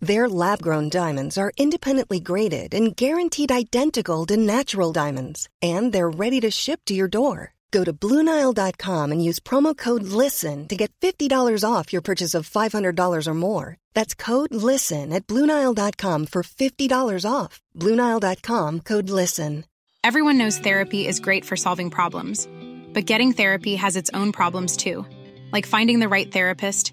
Their lab grown diamonds are independently graded and guaranteed identical to natural diamonds, and they're ready to ship to your door. Go to Bluenile.com and use promo code LISTEN to get $50 off your purchase of $500 or more. That's code LISTEN at Bluenile.com for $50 off. Bluenile.com code LISTEN. Everyone knows therapy is great for solving problems, but getting therapy has its own problems too, like finding the right therapist,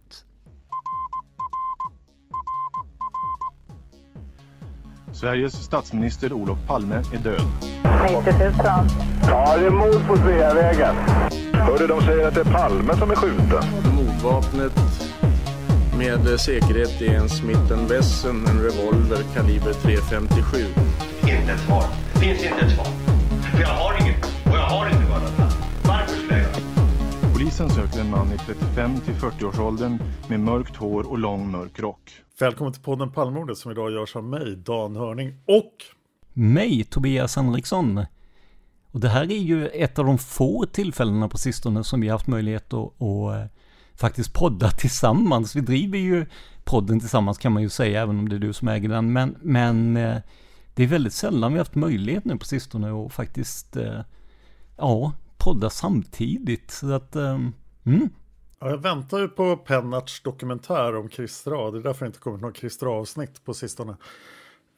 Sveriges statsminister Olof Palme är död. 90 000. Ja, det är mord på Sveavägen. Hörde de säger att det är Palme som är skjuten. Mordvapnet med säkerhet är en Smith Wesson, en revolver kaliber .357. Inte ett svar. Det finns inte ett svar. För jag har inget. Och jag har inte Polisen söker en man i 35 till 40-årsåldern med mörkt hår och lång mörk rock. Välkommen till podden Palmordet som idag görs av mig, Dan Hörning och Mig, Tobias Henriksson. Och det här är ju ett av de få tillfällena på sistone som vi har haft möjlighet att, att eh, faktiskt podda tillsammans. Vi driver ju podden tillsammans kan man ju säga, även om det är du som äger den. Men, men eh, det är väldigt sällan vi har haft möjlighet nu på sistone att faktiskt, eh, ja, podda samtidigt. Så att, mm. Ja, jag väntar ju på Pennarts dokumentär om Kristra. Det är därför det inte kommit något Kristra-avsnitt på sistone.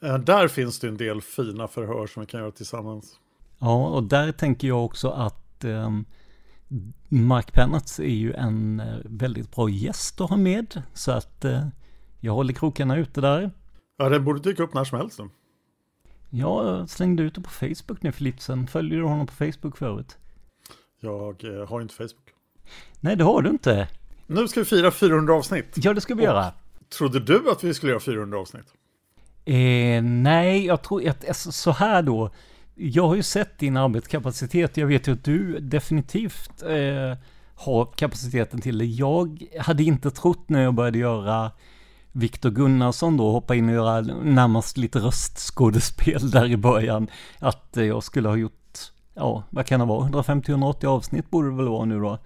Eh, där finns det en del fina förhör som vi kan göra tillsammans. Ja, och där tänker jag också att eh, Mark Pennarts är ju en eh, väldigt bra gäst att ha med. Så att eh, jag håller krokarna ute där. Ja, den borde dyka upp när som helst. Jag slängde ut det på Facebook nu för lite sedan. Följer du honom på Facebook förut? Jag eh, har inte Facebook. Nej, det har du inte. Nu ska vi fira 400 avsnitt. Ja, det ska vi och göra. Trodde du att vi skulle göra 400 avsnitt? Eh, nej, jag tror att alltså, så här då. Jag har ju sett din arbetskapacitet. Jag vet ju att du definitivt eh, har kapaciteten till det. Jag hade inte trott när jag började göra Viktor Gunnarsson då, hoppa in och göra närmast lite röstskådespel där i början, att eh, jag skulle ha gjort, ja, vad kan det vara, 150-180 avsnitt borde det väl vara nu då.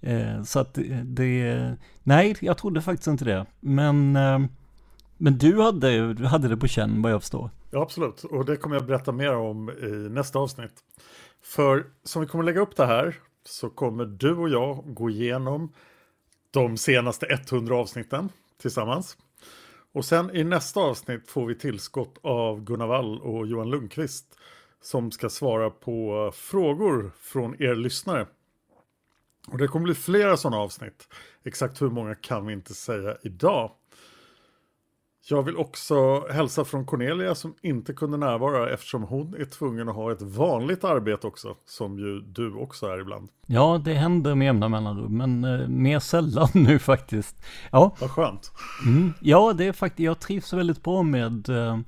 Eh, så att det, nej, jag trodde faktiskt inte det. Men, eh, men du hade, du hade det på känn vad jag förstår. Ja, absolut. Och det kommer jag berätta mer om i nästa avsnitt. För som vi kommer lägga upp det här så kommer du och jag gå igenom de senaste 100 avsnitten tillsammans. Och sen i nästa avsnitt får vi tillskott av Gunnar Wall och Johan Lundqvist som ska svara på frågor från er lyssnare. Och det kommer bli flera sådana avsnitt. Exakt hur många kan vi inte säga idag. Jag vill också hälsa från Cornelia som inte kunde närvara eftersom hon är tvungen att ha ett vanligt arbete också, som ju du också är ibland. Ja, det händer med jämna mellanrum, men eh, mer sällan nu faktiskt. Ja, vad skönt. Mm, ja, det är faktiskt, jag trivs väldigt bra med, eh,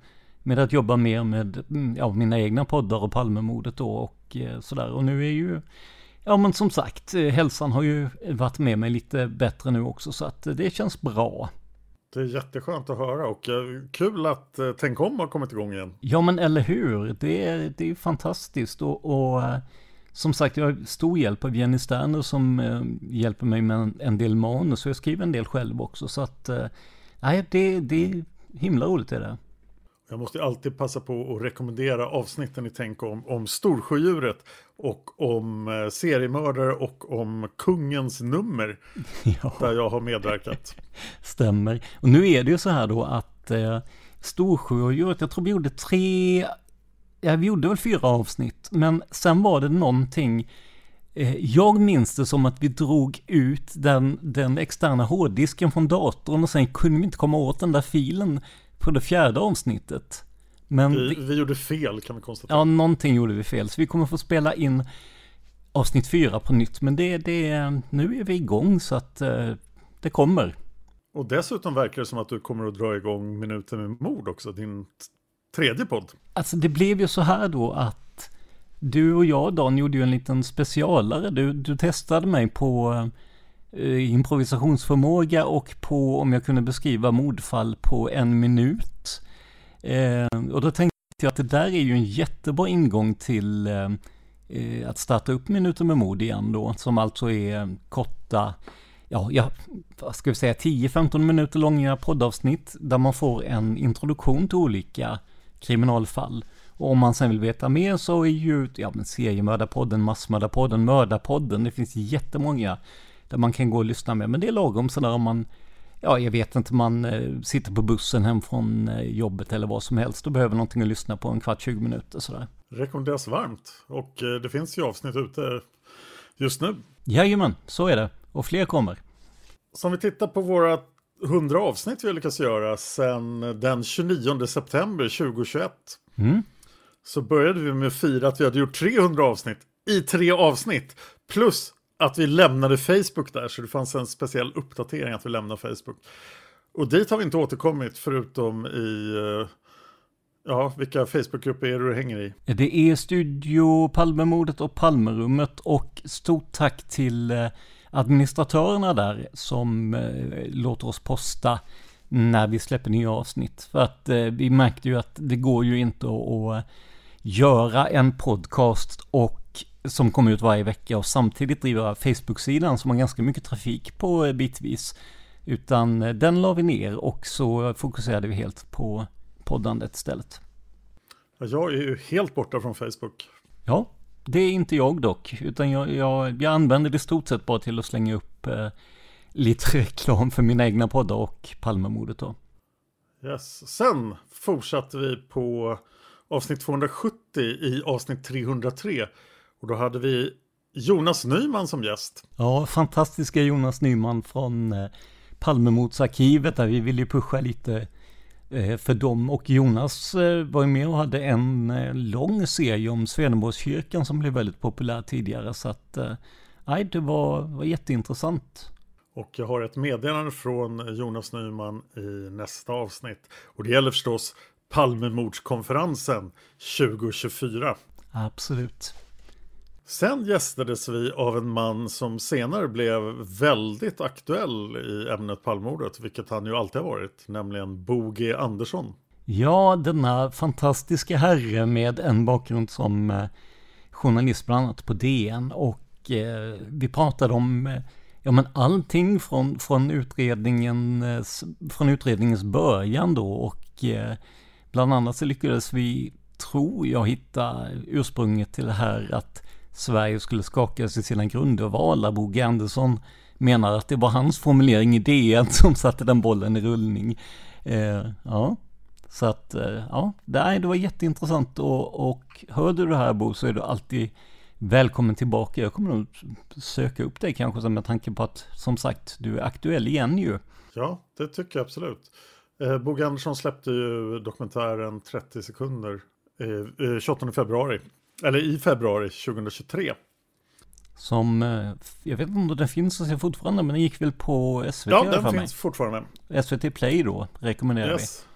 med att jobba mer med mm, ja, mina egna poddar och Palmemordet då och eh, sådär. Och nu är ju Ja men som sagt, eh, hälsan har ju varit med mig lite bättre nu också så att det känns bra. Det är jätteskönt att höra och eh, kul att eh, Tänk om har kommit igång igen. Ja men eller hur, det är, det är fantastiskt och, och som sagt jag har stor hjälp av Jenny Sterner som eh, hjälper mig med en, del manus och jag skriver en del själv också så att eh, nej det, det är himla roligt är det. Jag måste alltid passa på att rekommendera avsnitten i Tänk om, om Storsjödjuret och om eh, seriemördare och om kungens nummer. Ja. Där jag har medverkat. Stämmer. Och nu är det ju så här då att eh, Storsjödjuret, jag tror vi gjorde tre ja, vi gjorde väl fyra avsnitt, men sen var det någonting, eh, jag minns det som att vi drog ut den, den externa hårddisken från datorn och sen kunde vi inte komma åt den där filen på det fjärde avsnittet. Men Vi, vi gjorde fel kan vi konstatera. Ja, någonting gjorde vi fel. Så vi kommer få spela in avsnitt fyra på nytt. Men det, det, nu är vi igång så att eh, det kommer. Och dessutom verkar det som att du kommer att dra igång Minuten med mord också, din tredje podd. Alltså det blev ju så här då att du och jag Dan gjorde ju en liten specialare. Du, du testade mig på eh, Eh, improvisationsförmåga och på om jag kunde beskriva mordfall på en minut. Eh, och då tänkte jag att det där är ju en jättebra ingång till eh, eh att starta upp Minuter med mord igen då, som alltså är korta, ja, ja vad ska vi säga, 10-15 minuter långa poddavsnitt där man får en introduktion till olika kriminalfall. Och om man sen vill veta mer så är ju ja, men seriemördarpodden, massmördarpodden, mördarpodden, det finns jättemånga där man kan gå och lyssna med. Men det är lagom sådär om man, ja jag vet inte, man eh, sitter på bussen hem från eh, jobbet eller vad som helst och behöver någonting att lyssna på en kvart, 20 minuter sådär. Rekommenderas varmt. Och eh, det finns ju avsnitt ute just nu. Jajamän, så är det. Och fler kommer. Så om vi tittar på våra 100 avsnitt vi har lyckats göra sedan den 29 september 2021. Mm. Så började vi med att fira att vi hade gjort 300 avsnitt i tre avsnitt. Plus att vi lämnade Facebook där, så det fanns en speciell uppdatering att vi lämnade Facebook. Och dit har vi inte återkommit förutom i, eh, ja, vilka Facebookgrupper är det du hänger i? Det är Studio Palmemordet och Palmerummet och stort tack till eh, administratörerna där som eh, låter oss posta när vi släpper nya avsnitt. För att vi märkte ju att det går ju inte att, att göra en podcast och som kommer ut varje vecka och samtidigt driva Facebook-sidan som har ganska mycket trafik på eh, bitvis. Utan eh, den la vi ner och så fokuserade vi helt på poddandet istället. Ja, Jag är ju helt borta från Facebook. Ja, det är inte jag dock, utan jag, jag, jag använder det stort sett bara till att slänga upp eh, lite reklam för mina egna poddar och Palmemordet då. Yes. Sen fortsatte vi på avsnitt 270 i avsnitt 303. Och då hade vi Jonas Nyman som gäst. Ja, fantastiska Jonas Nyman från eh, Palmemordsarkivet där vi ville pusha lite eh, för dem. Och Jonas eh, var med och hade en lång serie om Swedenborgskyrkan som blev väldigt populär tidigare. Så att, nej, det var, var jätteintressant. Och jag har ett meddelande från Jonas Nyman i nästa avsnitt. Och det gäller förstås Palmemordskonferensen 2024. Absolut. Sen gästades vi av en man som senare blev väldigt aktuell i ämnet Palmordet, vilket han ju alltid har varit, nämligen Bo G. Andersson. Ja, denna fantastiska herre med en bakgrund som eh, journalist bland annat på DN och eh, vi pratade om eh, ja, men allting från, från, utredningens, eh, från utredningens början då och eh, bland annat så lyckades vi, tror jag, hitta ursprunget till det här att Sverige skulle skakas i sina grundvalar. Bo G. Andersson menar att det var hans formulering i DN som satte den bollen i rullning. Eh, ja, så att eh, ja, det, det var jätteintressant och, och hör du det här Bo så är du alltid välkommen tillbaka. Jag kommer nog söka upp dig kanske med tanke på att som sagt du är aktuell igen ju. Ja, det tycker jag absolut. Eh, Bo G. Andersson släppte ju dokumentären 30 sekunder eh, eh 28 februari. Eller i februari 2023. Som, eh, jag vet inte om den finns att se fortfarande, men den gick väl på SVT Ja, den finns mig. fortfarande. SVT Play då, rekommenderar Yes.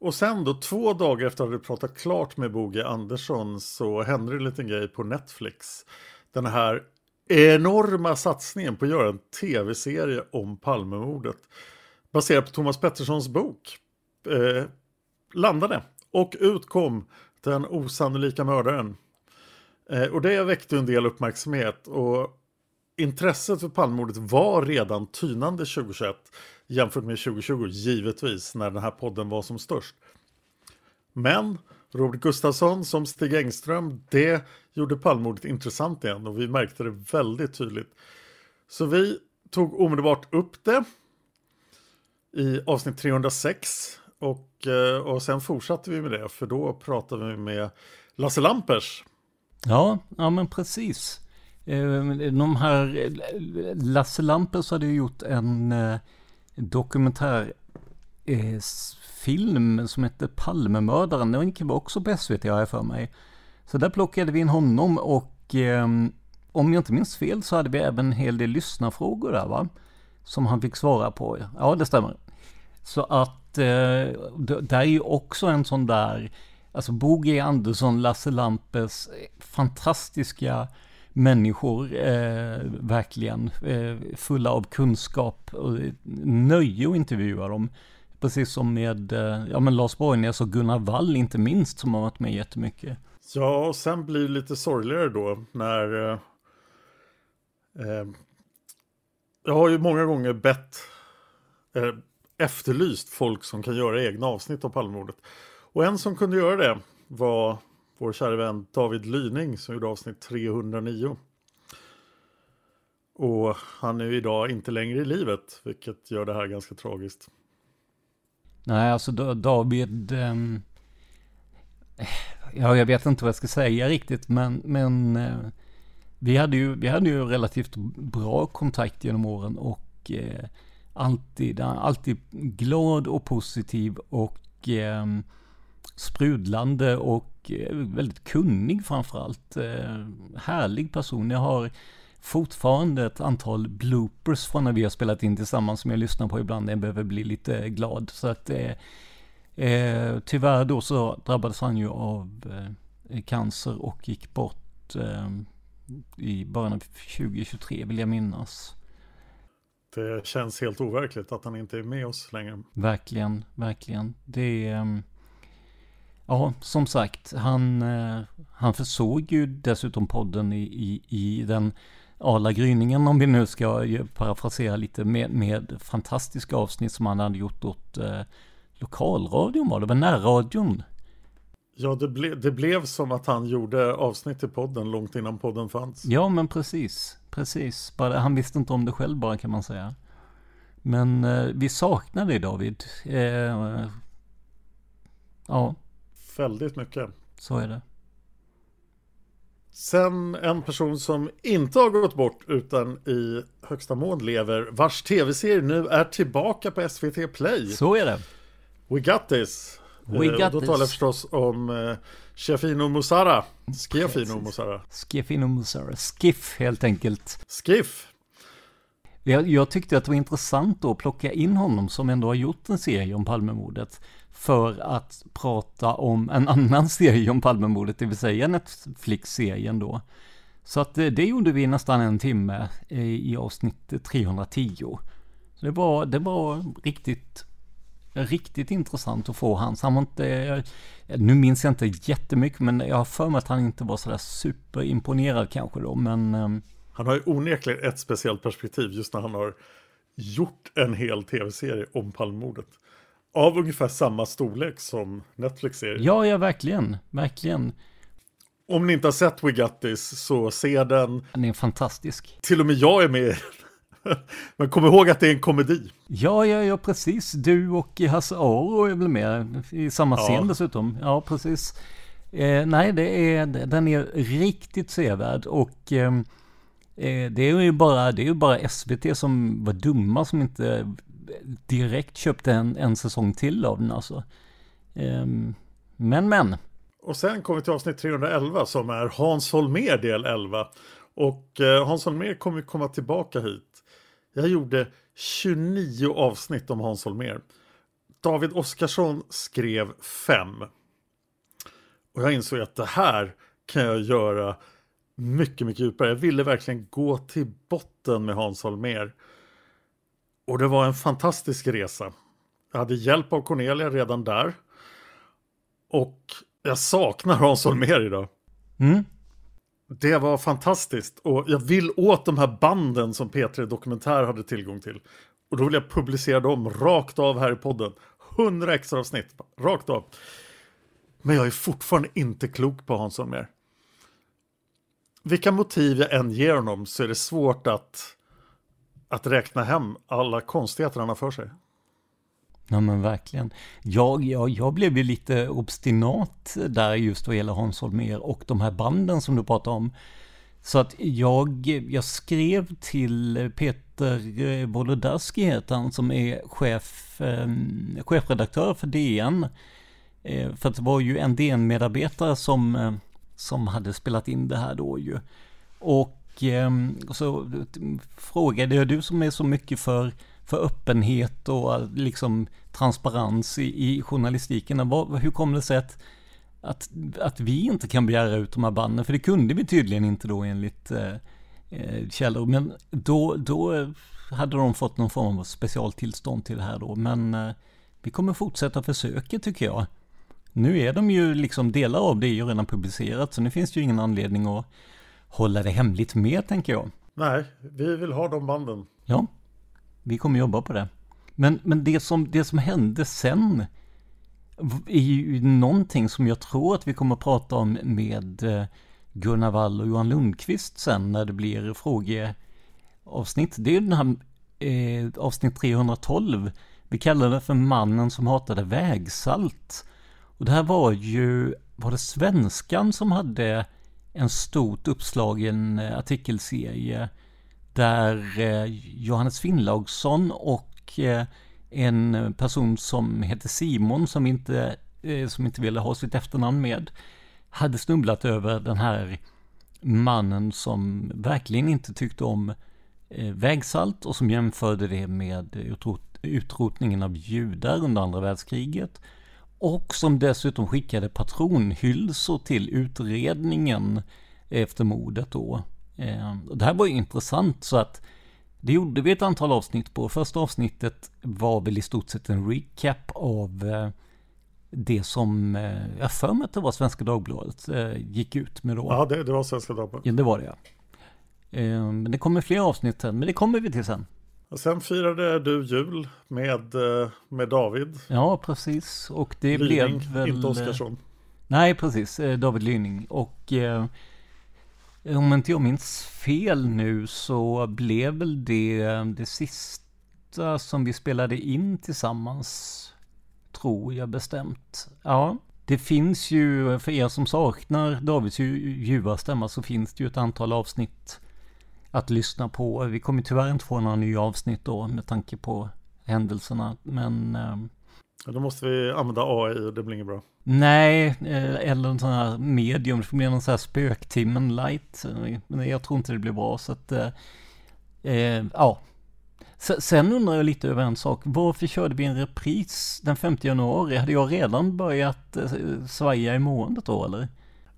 Och sen då, två dagar efter att vi pratat klart med Bo G. Andersson så hände det en liten grej på Netflix. Den här enorma satsningen på att göra en tv-serie om Palmemordet. Baserat på Thomas Petterssons bok. Eh, landade. Och ut kom den osannolika mördaren. Eh, och det väckte en del uppmärksamhet. Och intresset för Palmemordet var redan tynande 2021 jämfört med 2020 givetvis när den här podden var som störst. Men Robert Gustafsson som Stig Engström, det gjorde Palmemordet intressant igen och vi märkte det väldigt tydligt. Så vi tog omedelbart upp det i avsnitt 306 och Eh, och sen fortsatte vi med det, för då pratade vi med Lasse Lampers. Ja, ja men precis. Eh, de här, Lasse Lampers hade ju gjort en eh, dokumentärfilm som hette Palmemördaren. Den gick också på SVT har jag för mig. Så där plockade vi in honom och om jag inte minns fel så hade vi även en hel del lyssnarfrågor där va? Som han fick svara på. Ja, det stämmer. Så att eh, det, det är ju också en sån där, alltså Bo G. Andersson, Lasse Lampes, eh, fantastiska människor, eh, verkligen, eh, fulla av kunskap och nöje att intervjua dem. Precis som med, eh, ja men Lars Borgnäs och Gunnar Wall inte minst som har varit med jättemycket. Ja, och sen blir det lite sorgligare då när... Eh, eh, jag har ju många gånger bett, eh, efterlyst folk som kan göra egna avsnitt av Palmemordet. Och en som kunde göra det var vår kära vän David Lyning som gjorde avsnitt 309. Och han är ju idag inte längre i livet, vilket gör det här ganska tragiskt. Nej, alltså David, ehm, eh, ja jag vet inte vad jag ska säga riktigt, men, men eh, vi, hade ju, vi hade ju relativt bra kontakt genom åren och eh, alltid, alltid glad och positiv och eh, sprudlande och eh, väldigt kunnig framförallt. Eh, härlig person. Jag har fortfarande ett antal bloopers från när vi har spelat in tillsammans som jag lyssnar på ibland när jag behöver bli lite glad. Så att eh, eh, tyvärr då så drabbades han ju av eh, cancer och gick bort eh, i början av 2023 vill jag minnas. Det känns helt overkligt att han inte är med oss längre. Verkligen, verkligen. Det är... Ehm, ja, som sagt, han, eh, han försåg ju dessutom podden i, i, i den ala gryningen, om vi nu ska parafrasera lite, med, med fantastiska avsnitt som han hade gjort åt eh, lokalradion var det, väl närradion? Ja, det, ble, det blev som att han gjorde avsnitt i podden långt innan podden fanns. Ja, men precis, precis. Bara, han visste inte om det själv bara kan man säga. Men eh, vi saknar dig David. Eh, ja, Väldigt mycket. så är det. Sen en person som inte har gått bort utan i högsta mån lever, vars tv-serie nu är tillbaka på SVT Play. Så är det. We got this. We Eh, got och då this. talar jag förstås om eh, Chefino Musara. Skefino Musara. Skiffino Musara. Skiff helt enkelt. Skiff. Jag, jag tyckte att det var intressant att plocka in honom som ändå har gjort en serie om Palmemordet. För att prata om en annan serie om Palmemordet, det vill säga Netflix-serien då. Så att det, det gjorde vi nästan en timme i, i avsnitt 310. Så det var, det var riktigt, riktigt intressant att få hans. Han var inte, nu minns jag inte jättemycket, men jag har för mig att han inte var sådär superimponerad kanske då, men ehm, Han har ju onekligen ett speciellt perspektiv just när han har gjort en hel tv-serie om Palmemordet. Av ungefär samma storlek som Netflix-serien. Ja, ja, verkligen. Verkligen. Om ni inte har sett We Got This så se den. Den är fantastisk. Till och med jag är med i den. Men kom ihåg att det är en komedi. Ja, ja, ja, precis. Du och Hasse Aro är väl med i samma Ja. scen dessutom. Ja, precis. Eh, nej, det är, den är riktigt sevärd och ehm, eh, det är ju bara, det är bara SVT som var dumma som inte direkt köpte en, en säsong till av den alltså. Ehm, men, men. Och sen kommer vi till avsnitt 311 som är Hans Holmér del 11. Och eh, Hans Holmér kommer komma tillbaka hit. Jag gjorde 29 avsnitt om Hans Holmér. David Oskarsson skrev 5. Och jag insåg att det här kan jag göra mycket, mycket djupare. Jag ville verkligen gå till botten med Hans Holmér. Och det var en fantastisk resa. Jag hade hjälp av Cornelia redan där. Och jag saknar Hans Holmér idag. Mm. Det var fantastiskt och jag vill åt de här banden som P3 Dokumentär hade tillgång till. Och då vill jag publicera dem rakt av här i podden. 100 extra avsnitt, rakt av. Men jag är fortfarande inte klok på Hansson mer. Vilka motiv jag än ger honom så är det svårt att, att räkna hem alla konstigheter han har för sig. Ja men verkligen. Jag, jag, jag blev ju lite obstinat där just vad gäller Hans Holmér och de här banden som du pratade om. Så att jag, jag skrev till Peter Wolodarski heter han som är chef, eh, chefredaktör för DN. Eh, för att det var ju en DN-medarbetare som, eh, som hade spelat in det här då ju. Och eh, så frågade jag, du som är så mycket för för öppenhet och liksom transparens i, i journalistiken. Vad, hur kommer det sig att, att, att vi inte kan begära ut de här banden? För det kunde vi tydligen inte då enligt eh, eh, källor. Men då, då hade de fått någon form av specialtillstånd till det här då. Men eh, vi kommer fortsätta försöka tycker jag. Nu är de ju liksom, delar av det är ju redan publicerat, så nu finns det ju ingen anledning att hålla det hemligt mer tänker jag. Nej, vi vill ha de banden. Ja, vi kommer jobba på det. Men, men det, som, det som hände sen är ju någonting som jag tror att vi kommer att prata om med eh, Gunnar Wall och Johan Lundqvist sen när det blir frågeavsnitt. Det är den här eh, avsnitt 312. Vi kallar det för mannen som hatade vägsalt. Och det här var ju, var det Svenskan som hade en stort uppslagen eh, artikelserie där eh, Johannes Finnlaugsson och eh, en person som heter Simon som inte, eh, som inte ville ha sitt efternamn med hade snubblat över den här mannen som verkligen inte tyckte om vägsalt och som jämförde det med utrotningen av judar under andra världskriget. Och som dessutom skickade patronhylsor till utredningen efter mordet då. Eh, det här var ju intressant så att det gjorde vi ett antal avsnitt på. Första avsnittet var väl i stort sett en recap av eh, det som, eh, jag för mig att det var Svenska Dagbladet gick ut med då. Ja, det, det var Svenska Dagbladet. Ja, det var det ja. Men det kommer fler avsnitt sen, men det kommer vi till sen. Och sen firade du jul med, med David. Ja, precis. Och det Lyning, blev väl... inte Oskarsson. Nej, precis. David Lyning. Och om inte jag minns fel nu så blev väl det det sista som vi spelade in tillsammans. Tror jag bestämt. Ja, det finns ju, för er som saknar Davids ljuva stämma så finns det ju ett antal avsnitt att lyssna på. Vi kommer tyvärr inte få några nya avsnitt då med tanke på händelserna. Men ehm, då måste vi använda AI och det blir inget bra. Nej, eh, eller en sån här medium. Det får bli någon sån här spöktimmen light. Men jag tror inte det blir bra. Så att, eh, eh ja. Sen undrar jag lite över en sak. Varför körde vi en repris den 5 januari? Hade jag redan börjat eh, svaja i måendet då eller?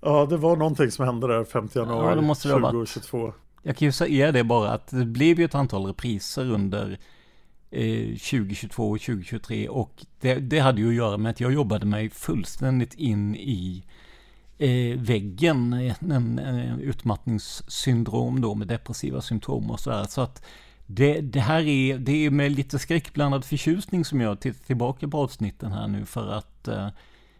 Ja, det var någonting som hände där 5 januari ja, då måste det 2022. Jag kan ju säga det bara att det blev ju ett antal repriser under Eh, 2022 och 2023 och det, det, hade ju att göra med att jag jobbade mig fullständigt in i eh, väggen, en, en utmattningssyndrom då med depressiva symptom och sådär. Så att det, det, här är, det är med lite skräckblandad förtjusning som jag tittar tillbaka på avsnitten här nu för att eh,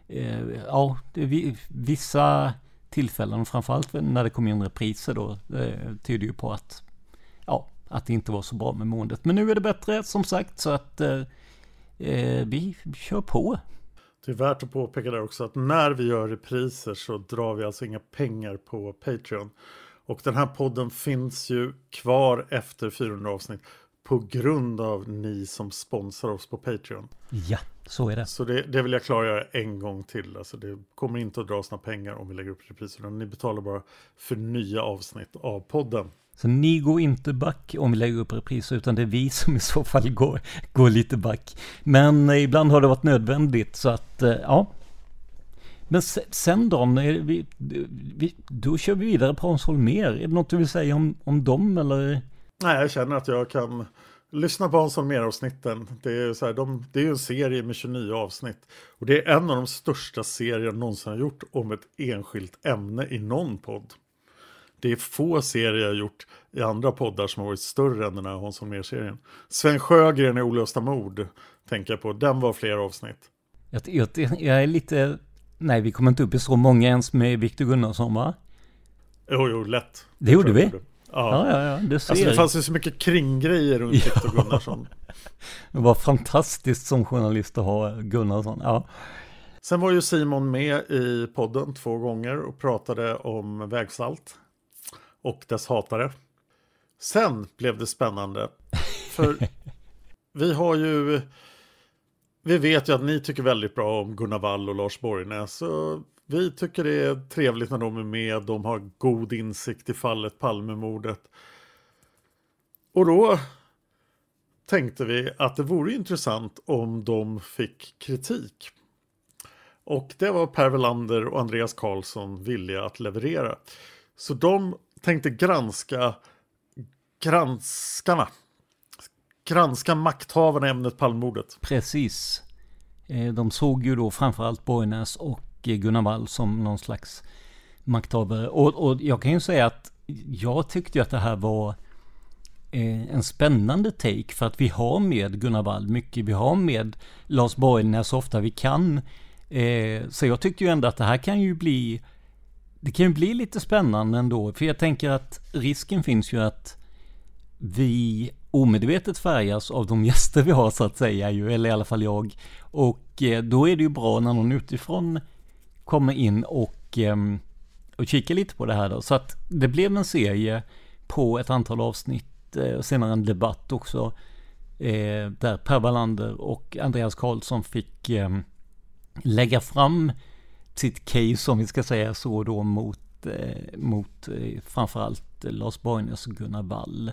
eh ja, det, vissa tillfällen, framförallt när det kom in repriser då, eh, tyder ju på att att det inte var så bra med måendet. Men nu är det bättre som sagt så att eh, eh, vi kör på. Det är värt att påpeka där också att när vi gör repriser så drar vi alltså inga pengar på Patreon. Och den här podden finns ju kvar efter 400 avsnitt på grund av ni som sponsrar oss på Patreon. Ja, så är det. Så det, det vill jag klargöra en gång till. Alltså det kommer inte att dras några pengar om vi lägger upp repriser. Ni betalar bara för nya avsnitt av podden. Så ni går inte back om vi lägger upp repriser, utan det är vi som i så fall går, går lite back. Men eh, ibland har det varit nödvändigt, så att eh, ja. Men sen då, eh, vi, vi, då kör vi vidare på Hans Holmér. Är det något du vill säga om, om dem eller? Nej, jag känner att jag kan lyssna på Hans Holmér-avsnitten. Det är, så här, de, det är en serie med 29 avsnitt. Och det är en av de största serier jag någonsin har gjort om ett enskilt ämne i någon podd det är få serier jag gjort i andra poddar som har varit större än den här Hans Holmér-serien. Sven Sjögren i Olösta mord tänker jag på. Den var fler avsnitt. Jag, jag, jag, är lite... Nej, vi kommer inte upp i så många ens med Viktor Gunnarsson, va? Jo, jo, lätt. Det gjorde vi? Ja, ja, ja, du ser. Alltså det fanns ju så mycket kringgrejer runt Viktor Gunnarsson. det var fantastiskt som journalist att ha Gunnarsson. Ja. Sen var ju Simon med i podden två gånger och pratade om vägsalt och dess hatare. Sen blev det spännande. För vi har ju... Vi vet ju att ni tycker väldigt bra om Gunnar Wall och Lars Borgnäs. Så vi tycker det är trevligt när de är med. De har god insikt i fallet Palmemordet. Och då tänkte vi att det vore intressant om de fick kritik. Och det var Per Welander och Andreas Karlsson villiga att leverera. Så de tänkte granska granskarna. Granska makthavarna i ämnet Palmordet. Precis. Eh, de såg ju då framförallt Borgnäs och eh, Gunnar Wall som någon slags makthavare. Och, och jag kan ju säga att jag tyckte att det här var eh, en spännande take för att vi har med Gunnar Wall mycket. Vi har med Lars Borgnäs så ofta vi kan. Så jag tyckte ju ändå att det här kan ju bli det kan ju bli lite spännande ändå. För jag tänker att risken finns ju att vi omedvetet färgas av de gäster vi har så att säga ju, eller i alla fall jag. Och eh, då är det ju bra när någon utifrån kommer in och, ehm, och kikar lite på det här då. Så att det blev en serie på ett antal avsnitt, eh, och senare en debatt också. Eh, där Per Wallander och Andreas Karlsson fick ehm, lägga fram sitt case, om vi ska säga så då, mot, mot framförallt Lars Borgnäs och Gunnar Wall.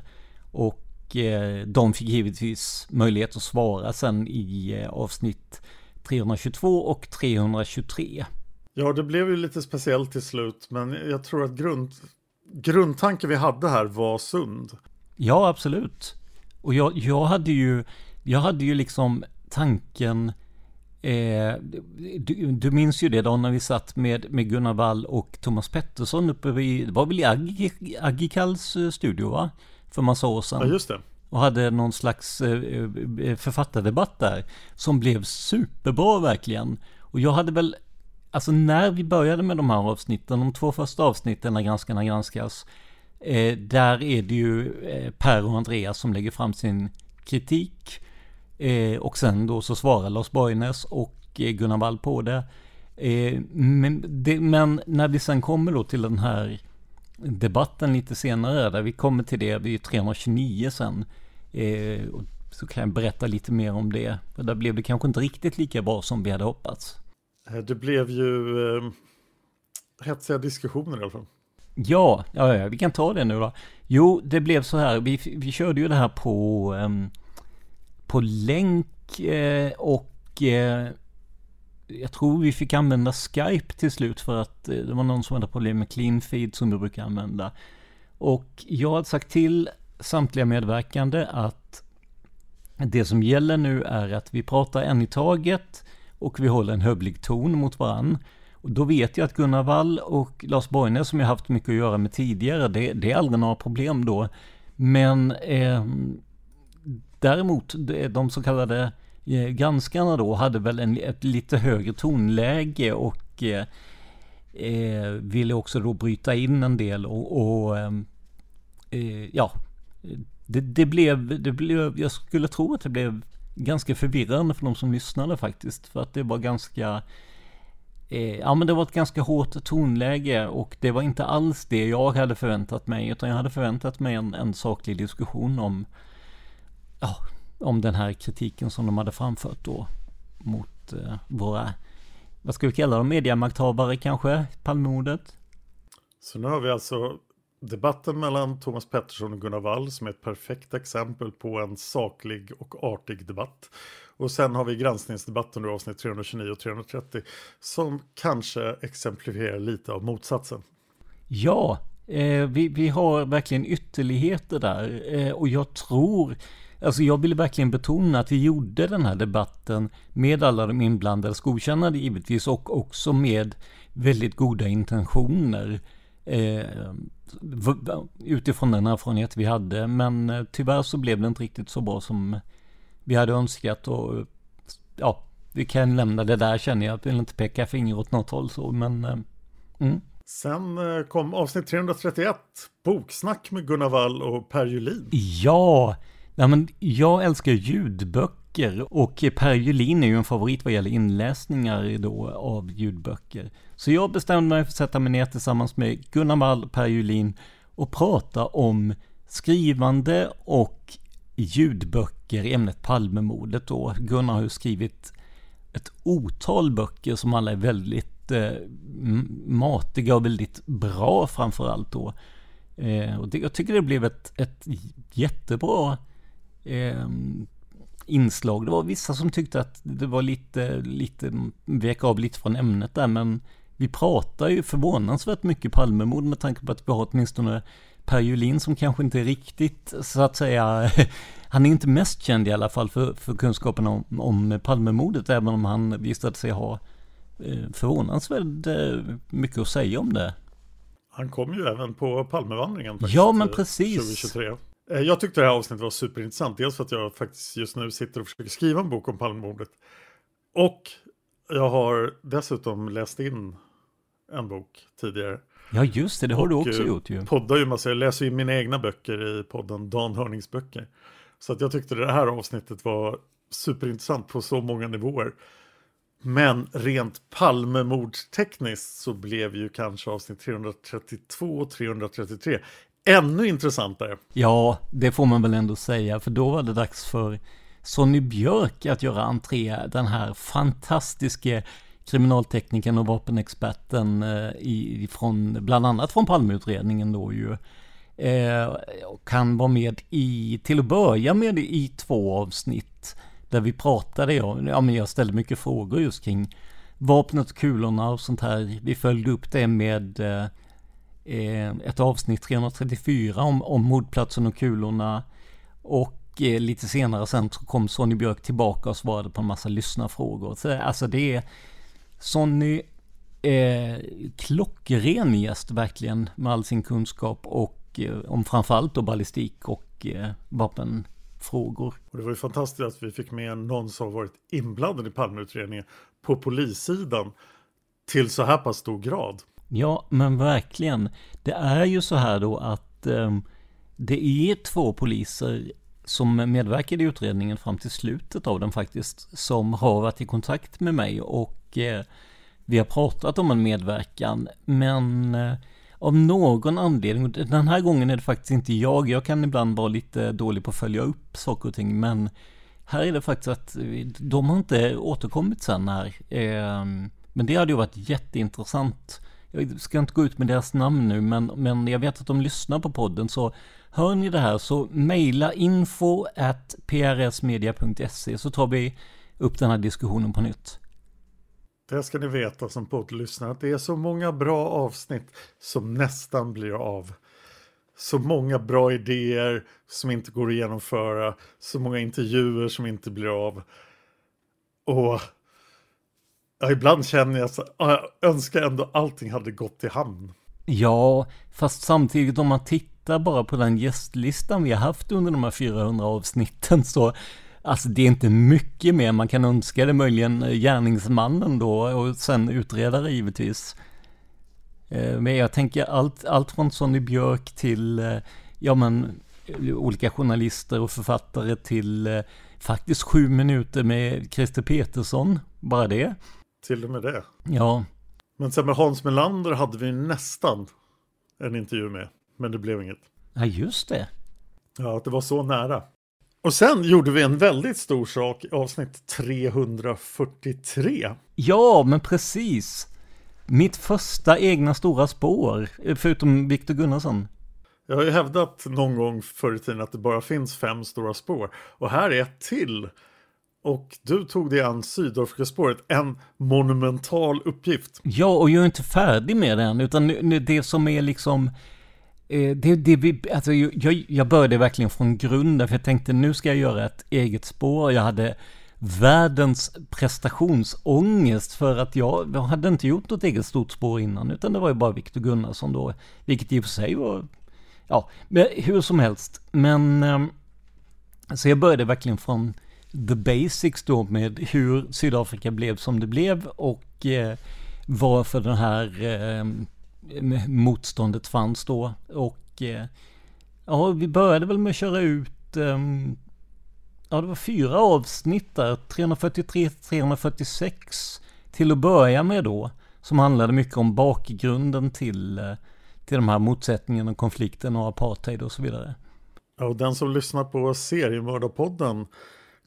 Och eh, de fick givetvis möjlighet att svara sen i eh, avsnitt 322 och 323. Ja, det blev ju lite speciellt till slut, men jag tror att grund, grundtanken vi hade här var sund. Ja, absolut. Och jag, jag hade ju, jag hade ju liksom tanken, eh, du, du, minns ju det då när vi satt med, med Gunnar Wall och Thomas Pettersson uppe vid, det var väl i Agikals eh, studio va? för massa år sedan. Ja, just det. Och hade någon slags eh, eh, författardebatt där. Som blev superbra verkligen. Och jag hade väl, alltså när vi började med de här avsnitten, de två första avsnitten när Granskarna granskas. Eh, där är det ju Per och Andreas som lägger fram sin kritik. Och sen då så svarar Lars Borgnäs och Gunnar Wall på det. men, det. men när vi sen kommer då till den här debatten lite senare, där vi kommer till det vid 329 sen. Eh, så kan jag berätta lite mer om det. För där blev det kanske inte riktigt lika bra som vi hade hoppats. Eh, det blev ju eh, hetsiga diskussioner i alla fall. Ja, ja, ja, vi kan ta det nu då. Jo, det blev så här, vi, vi körde ju det här på, eh, på länk eh, och eh, jag tror vi fick använda Skype till slut för att eh, det var någon som hade problem med clean feed som vi brukar använda. Och jag har sagt till samtliga medverkande att det som gäller nu är att vi pratar en i taget och vi håller en hövlig ton mot varann. Och då vet jag att Gunnar Wall och Lars Borgnäs som jag haft mycket att göra med tidigare, det, det är aldrig några problem då. Men eh, däremot, de så kallade eh, granskarna då hade väl en, ett lite högre tonläge och eh, eh ville också då bryta in en del och, och ehm, eh, ja, det, det, blev, det blev, jag skulle tro att det blev ganska förvirrande för de som lyssnade faktiskt. För att det var ganska, eh, ja men det var ett ganska hårt tonläge och det var inte alls det jag hade förväntat mig. Utan jag hade förväntat mig en, en saklig diskussion om, ja, om den här kritiken som de hade framfört då mot eh, våra, vad ska vi kalla dem, mediamakthavare kanske, Palmemordet. Så nu har vi alltså debatten mellan Thomas Pettersson och Gunnar Wall som är ett perfekt exempel på en saklig och artig debatt. Och sen har vi granskningsdebatten under avsnitt 329 och 330 som kanske exemplifierar lite av motsatsen. Ja, eh, vi, vi har verkligen ytterligheter där eh, och jag tror Alltså jag vill verkligen betona att vi gjorde den här debatten med alla de inblandade, godkännande givetvis, och också med väldigt goda intentioner. Eh, utifrån den erfarenhet vi hade, men eh, tyvärr så blev det inte riktigt så bra som vi hade önskat. Och ja, vi kan lämna det där känner jag. Jag vill inte peka finger åt något håll så, men... Eh, mm. Sen eh, kom avsnitt 331, Boksnack med Gunnar Wall och Per Julin. Ja, Ja, men jag älskar ljudböcker och Per Julin är ju en favorit vad gäller inläsningar då av ljudböcker. Så jag bestämde mig för att sätta mig ner tillsammans med Gunnar Wall och Per Julin och prata om skrivande och ljudböcker i ämnet Palmemordet då. Gunnar har ju skrivit ett otal böcker som alla är väldigt eh, matiga och väldigt bra framförallt då. Eh, och det, jag tycker det blev ett, ett jättebra eh, inslag. Det var vissa som tyckte att det var lite, lite, vek av lite från ämnet där, men vi pratar ju förvånansvärt mycket Palmemord med tanke på att vi har åtminstone Per Julin som kanske inte är riktigt så att säga Han är inte mest känd i alla fall för, för kunskapen om, om Palmemordet även om han visade sig ha eh, förvånansvärt eh, mycket att säga om det. Han kom ju även på Palmevandringen. Faktiskt, ja men precis. 2023. Jag tyckte det här avsnittet var superintressant. Dels för att jag faktiskt just nu sitter och försöker skriva en bok om Palmemordet. Och jag har dessutom läst in en bok tidigare. Ja just det, det har och du också gjort ju. Poddar ju massa, jag läser ju mina egna böcker i podden Dan Hörnings böcker. Så att jag tyckte det här avsnittet var superintressant på så många nivåer. Men rent Palmemordstekniskt så blev ju kanske avsnitt 332 och 333 ännu intressantare. Ja, det får man väl ändå säga, för då var det dags för Sonny Björk att göra entré, den här fantastiske kriminalteknikern och vapenexperten eh, i, från, bland annat från Palmeutredningen då ju. Eh, kan vara med i, till att börja med i två avsnitt. Där vi pratade, ja, ja men jag ställde mycket frågor just kring vapnet och kulorna och sånt här. Vi följde upp det med eh Eh, ett avsnitt 334 om, om mordplatsen och kulorna. Och eh, lite senare sen så kom Sonny Björk tillbaka och svarade på en massa lyssnarfrågor. Så alltså det är Sonny eh, klockren gäst verkligen med all sin kunskap och eh, om framförallt då ballistik och eh, vapenfrågor. Och det var ju fantastiskt att vi fick med någon som varit inblandad i Palmeutredningen på polissidan till så här pass stor grad. Ja, men verkligen. Det är ju så här då att eh, det är två poliser som medverkade i utredningen fram till slutet av den faktiskt, som har varit i kontakt med mig och eh, vi har pratat om en medverkan, men eh, av någon anledning, den här gången är det faktiskt inte jag, jag kan ibland vara lite dålig på att följa upp saker och ting, men här är det faktiskt att eh, de har inte återkommit sen här. Eh, men det hade ju varit jätteintressant. Jag ska inte gå ut med deras namn nu, men, men jag vet att de lyssnar på podden, så hör ni det här så mejla info at prsmedia.se så tar vi upp den här diskussionen på nytt. Det ska ni veta som poddlyssnare att det är så många bra avsnitt som nästan blir av. Så många bra idéer som inte går att genomföra. Så många intervjuer som inte blir av. Och ja, ibland känner jag att jag önskar ändå allting hade gått i hamn. Ja, fast samtidigt om man tittar bara på den gästlistan vi har haft under de här 400 avsnitten så Alltså det är inte mycket mer man kan önska. Det möjligen eh, gärningsmannen då och sen utredare givetvis. Eh, men jag tänker allt, allt från Sonny Björk till, eh, ja men, olika journalister och författare till faktiskt sju minuter med Christer Petersson, bara det. Till och med det. Ja. Men sen med Hans Melander hade vi nästan en intervju med, men det blev inget. Ja, just det. Ja, det var så nära. Och sen gjorde vi en väldigt stor sak i avsnitt 343. Ja, men precis. Mitt första egna stora spår, förutom Viktor Gunnarsson. Jag har ju hävdat någon gång förr i tiden att det bara finns fem stora spår. Och här är ett till. Och du tog dig an Sydafrikaspåret, en monumental uppgift. Ja, och jag är inte färdig med den, utan det som är liksom Eh, det, det, alltså jag, jag började verkligen från grunden, för jag tänkte nu ska jag göra ett eget spår. Jag hade världens prestationsångest för att jag, jag hade inte gjort något eget stort spår innan, utan det var ju bara Viktor Gunnarsson då, vilket i och för sig var, ja, hur som helst. Men, ehm, så jag började verkligen från the basics då med hur Sydafrika blev som det blev och eh, varför den här eh, motståndet fanns då. Och eh, ja, vi började väl med att köra ut ehm, Ja, det var fyra avsnitt där, 343-346 till att börja med då. Som handlade mycket om bakgrunden till, eh, till de här motsättningarna, konflikten och apartheid och så vidare. Ja, och den som lyssnar på seriemördarpodden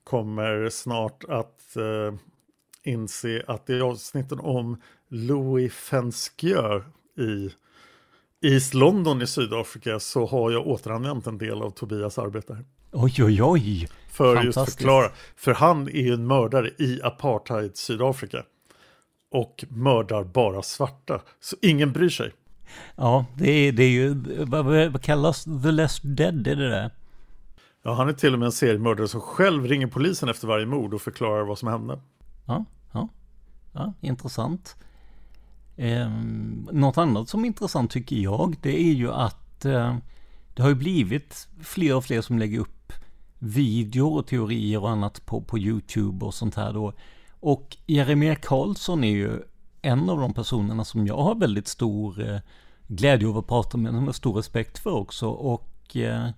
kommer snart att eh, inse att i avsnitten om Louis Fensquieu i East London i Sydafrika så har jag återanvänt en del av Tobias arbete. Oj, oj, oj! För just förklara, för han är ju en mördare i apartheid Sydafrika. Och mördar bara svarta, så ingen bryr sig. Ja, det är, det är ju, vad, vad kallas The Less Dead, är det det? Ja, han är till och med en seriemördare som själv ringer polisen efter varje mord och förklarar vad som hände. Ja, ja, ja intressant. Eh, något annat som är intressant tycker jag, det är ju att eh, det har ju blivit fler och fler som lägger upp videor och teorier och annat på, på YouTube och sånt här då. Och Jeremia Karlsson är ju en av de personerna som jag har väldigt stor eh, glädje av att prata med, med stor respekt för också. Och eh,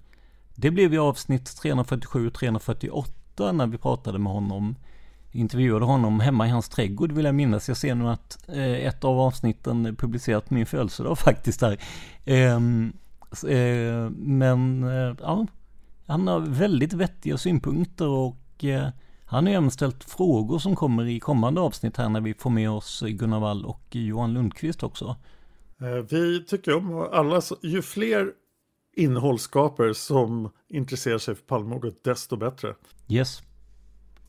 det blev ju avsnitt 347 348 när vi pratade med honom. Intervjuade honom hemma i hans trädgård vill jag minnas. Jag ser nu att eh, ett av avsnitten är publicerat på min födelsedag faktiskt där. Ehm, eh, men eh, ja, han har väldigt vettiga synpunkter och eh, han har även ställt frågor som kommer i kommande avsnitt här när vi får med oss Gunnar Wall och Johan Lundqvist också. Eh, vi tycker om alla, ju fler innehållsskapare som intresserar sig för Palmemordet, desto bättre. Yes.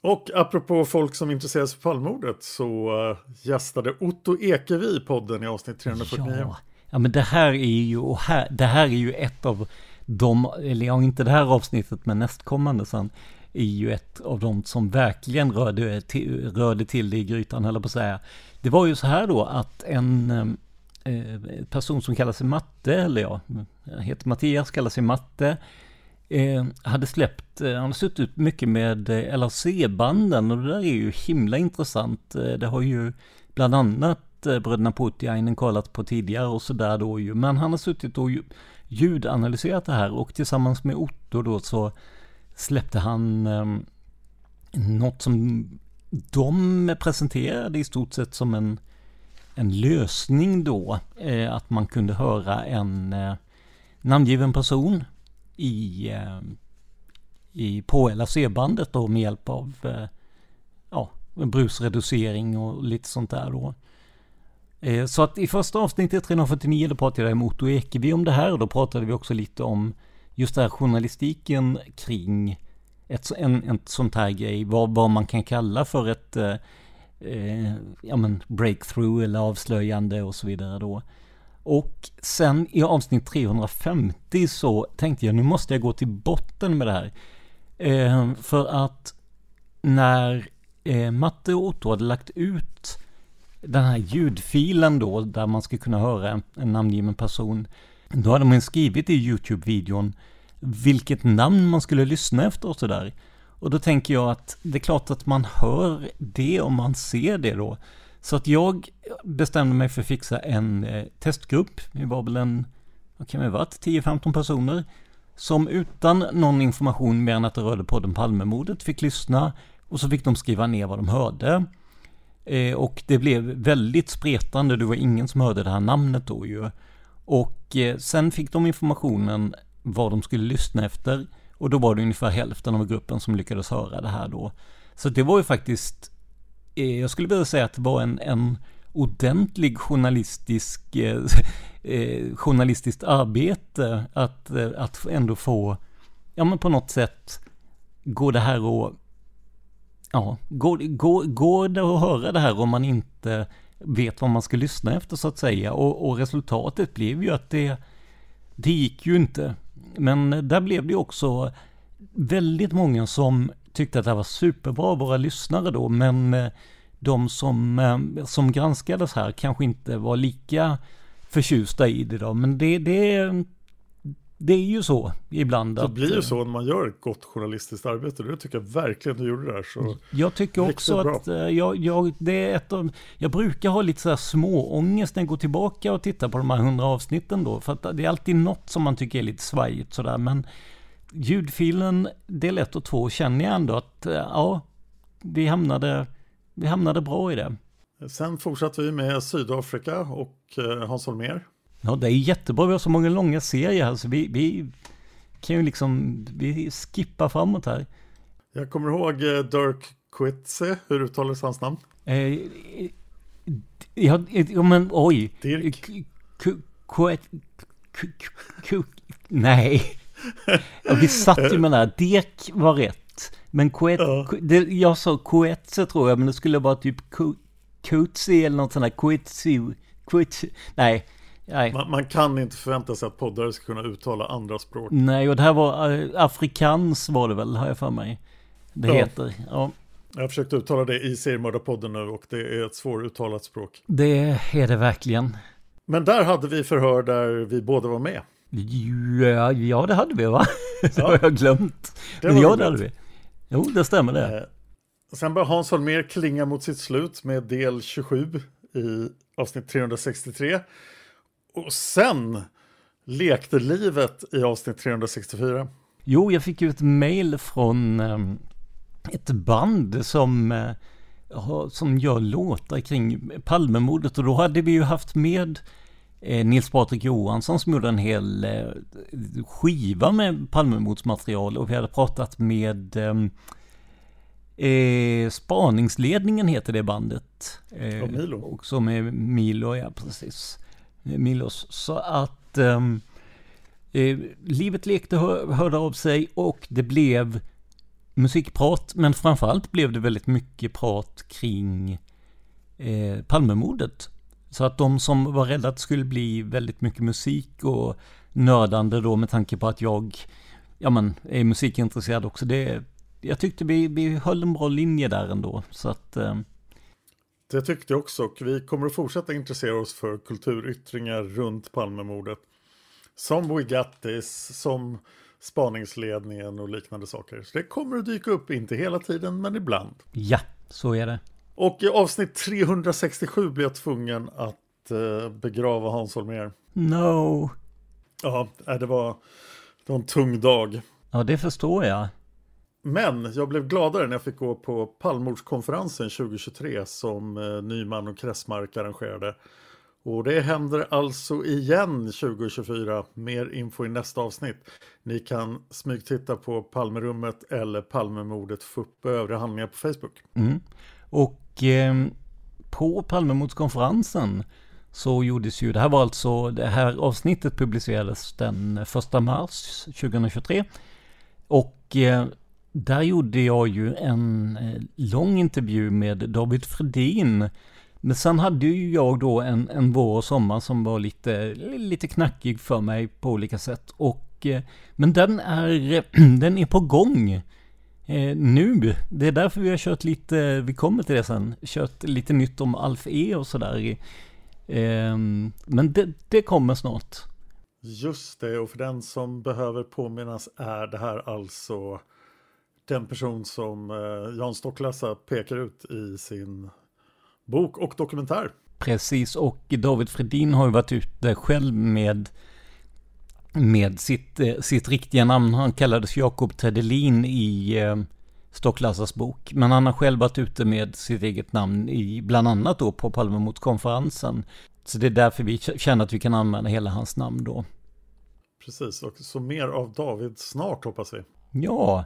Och apropå folk som intresserar sig för Palmemordet så uh, gästade Otto Ekevi podden i avsnitt 349. Ja, ja men det här är ju, här, det här är ju ett av de, eller ja, inte det här avsnittet, men nästkommande sen, är ju ett av de som verkligen rörde till, rörde till det i grytan, höll på att säga. Det var ju så här då att en eh, person som kallar sig Matte, eller ja, heter Mattias, kallar sig Matte, eh, hade släppt, eh, han har suttit mycket med eh, LRC-banden och det där är ju himla intressant. Eh, det har ju bland annat eh, bröderna Putiainen kollat på tidigare och sådär då ju, men han har suttit och ljudanalyserat det här och tillsammans med Otto då så släppte han eh, något som de presenterade i stort sett som en, en lösning då. Eh, att man kunde höra en eh, namngiven person i, eh, i på LAC-bandet då med hjälp av eh, ja, brusreducering och lite sånt där då. Eh, så att i första avsnittet 349 då pratade jag med Otto Ekeby om det här och då pratade vi också lite om just det här journalistiken kring ett, en, en sånt här grej, vad, vad man kan kalla för ett eh, eh, ja, men breakthrough eller avslöjande och så vidare då. Och sen i avsnitt 350 så tänkte jag nu måste jag gå till botten med det här. Eh, för att när eh, Matte och Otto hade lagt ut den här ljudfilen då, där man ska kunna höra en, en namngiven person, då hade man skrivit i YouTube-videon vilket namn man skulle lyssna efter och sådär. Och då tänker jag att det är klart att man hör det om man ser det då. Så att jag bestämde mig för att fixa en eh, testgrupp. Vi var väl en, vad kan vi ha varit, 10-15 personer. Som utan någon information mer än att det rörde podden Palmemordet fick lyssna. Och så fick de skriva ner vad de hörde. Eh, och det blev väldigt spretande, det var ingen som hörde det här namnet då ju. Och eh, sen fick de informationen vad de skulle lyssna efter. Och då var det ungefär hälften av gruppen som lyckades höra det här då. Så det var ju faktiskt, eh, jag skulle vilja säga att det var en, en ordentlig journalistisk, eh, eh journalistiskt arbete att, eh, att ändå få, ja men på något sätt, går det här och, ja, går, går, går det att höra det här om man inte vet vad man ska lyssna efter så att säga. Och, och resultatet blev ju att det, det gick ju inte. Men där blev det också väldigt många som tyckte att det var superbra, våra lyssnare då, men eh, de som, eh, som granskades här kanske inte var lika förtjusta i det då. Men det, det, det är ju så ibland. Det att, blir ju eh, så när man gör ett gott journalistiskt arbete. Det tycker jag verkligen du gjorde där. Så Jag tycker också att eh, jag, jag, det är ett av, jag brukar ha lite så här småångest när jag går tillbaka och tittar på de här hundra avsnitten då. För att det är alltid något som man tycker är lite svajigt sådär. Men ljudfilen del 1 och 2 känner jag ändå att eh, ja, vi hamnade, vi hamnade bra i det. Sen fortsatte vi med Sydafrika och Hans Holmér. Ja, det är jättebra. Vi har så många långa serier här så vi, vi kan ju liksom, vi skippar framåt här. Jag kommer ihåg eh, Dirk Coetzee, hur uttalades hans namn? Eh, ja, ja, men oj. Dirk. Nej. Vi satt ju med det här. Dirk var rätt. Men Koet... Ja. Det, jag sa Koetse tror jag, men det skulle vara typ Coetzee eller något sånt där. Koetsu. Nej. Man, man kan inte förvänta sig att poddare ska kunna uttala andra språk. Nej, och det här var eh, afrikans var det väl, har jag för mig. Det Ja. heter. Ja. Jag har försökt uttala det i Seriemördarpodden nu och det är ett svåruttalat språk. Det är det verkligen. Men där hade vi förhör där vi båda var med. Ja, ja det hade vi va? Det har jag glömt. Det Men ja, det hade vi. Jo, det stämmer det. Eh, Sen börjar Hans Holmér klinga mot sitt slut med del 27 i avsnitt 363. Och sen lekte livet i avsnitt 364. Jo, jag fick ju ett mail från ehm, ett band som, eh, som gör låtar kring Palmemordet och då hade vi ju haft med eh, Nils Patrik Johansson som gjorde en hel eh, skiva med Palmemordsmaterial och vi hade pratat med ehm, eh, Spaningsledningen heter det bandet. Eh, Och Milo. Och som är Milo, ja precis. Milos. Så att ehm, Eh, livet lekte hör, hörde av sig och det blev musikprat, men framförallt blev det väldigt mycket prat kring eh, Palmemordet. Så att de som var rädda att det skulle bli väldigt mycket musik och nördande då med tanke på att jag ja, men, är musikintresserad också. Det, jag tyckte vi, vi höll en bra linje där ändå. Så att, eh, det tyckte jag också och vi kommer att fortsätta intressera oss för kulturyttringar runt Palmemordet. Som Boigattis, som spaningsledningen och liknande saker. Så det kommer att dyka upp, inte hela tiden men ibland. ja, så är det. Och i avsnitt 367 blev jag tvungen att eh, begrava Hans Holmér. No. Ja, nej, det var, det var en tung dag. Ja, det förstår jag. Men jag blev gladare när jag fick gå på Palmordskonferensen 2023 som eh, Nyman och Kressmark arrangerade. Och det händer alltså igen 2024. Mer info i nästa avsnitt. Ni kan smygtitta på Palmerummet eller Palmemordet FUP och övriga handlingar på Facebook. Mm. Och eh, på Palmemordskonferensen så gjordes ju, det här var alltså, det här avsnittet publicerades den 1 mars 2023. Och eh, där gjorde jag ju en eh, lång intervju med David Fredin. Men sen hade ju jag då en, en vår och sommar som var lite, lite knackig för mig på olika sätt. Och, eh, men den är, den är på gång. Eh, nu, det är därför vi har kört lite, vi kommer till det sen, kört lite nytt om Alf E och sådär. Ehm, men det, det kommer snart. Just det, och för den som behöver påminnas är det här alltså den person som eh, Jan Stocklassa pekar ut i sin bok och dokumentär. Precis, och David Fredin har ju varit ute själv med, med sitt, eh, sitt riktiga namn. Han kallades Jakob Tedelin i eh, Stocklassas bok. Men han har själv varit ute med sitt eget namn i, bland annat då på Palmemordskonferensen. Så det är därför vi känner att vi kan använda hela hans namn då. Precis, och så mer av David snart hoppas vi. Ja,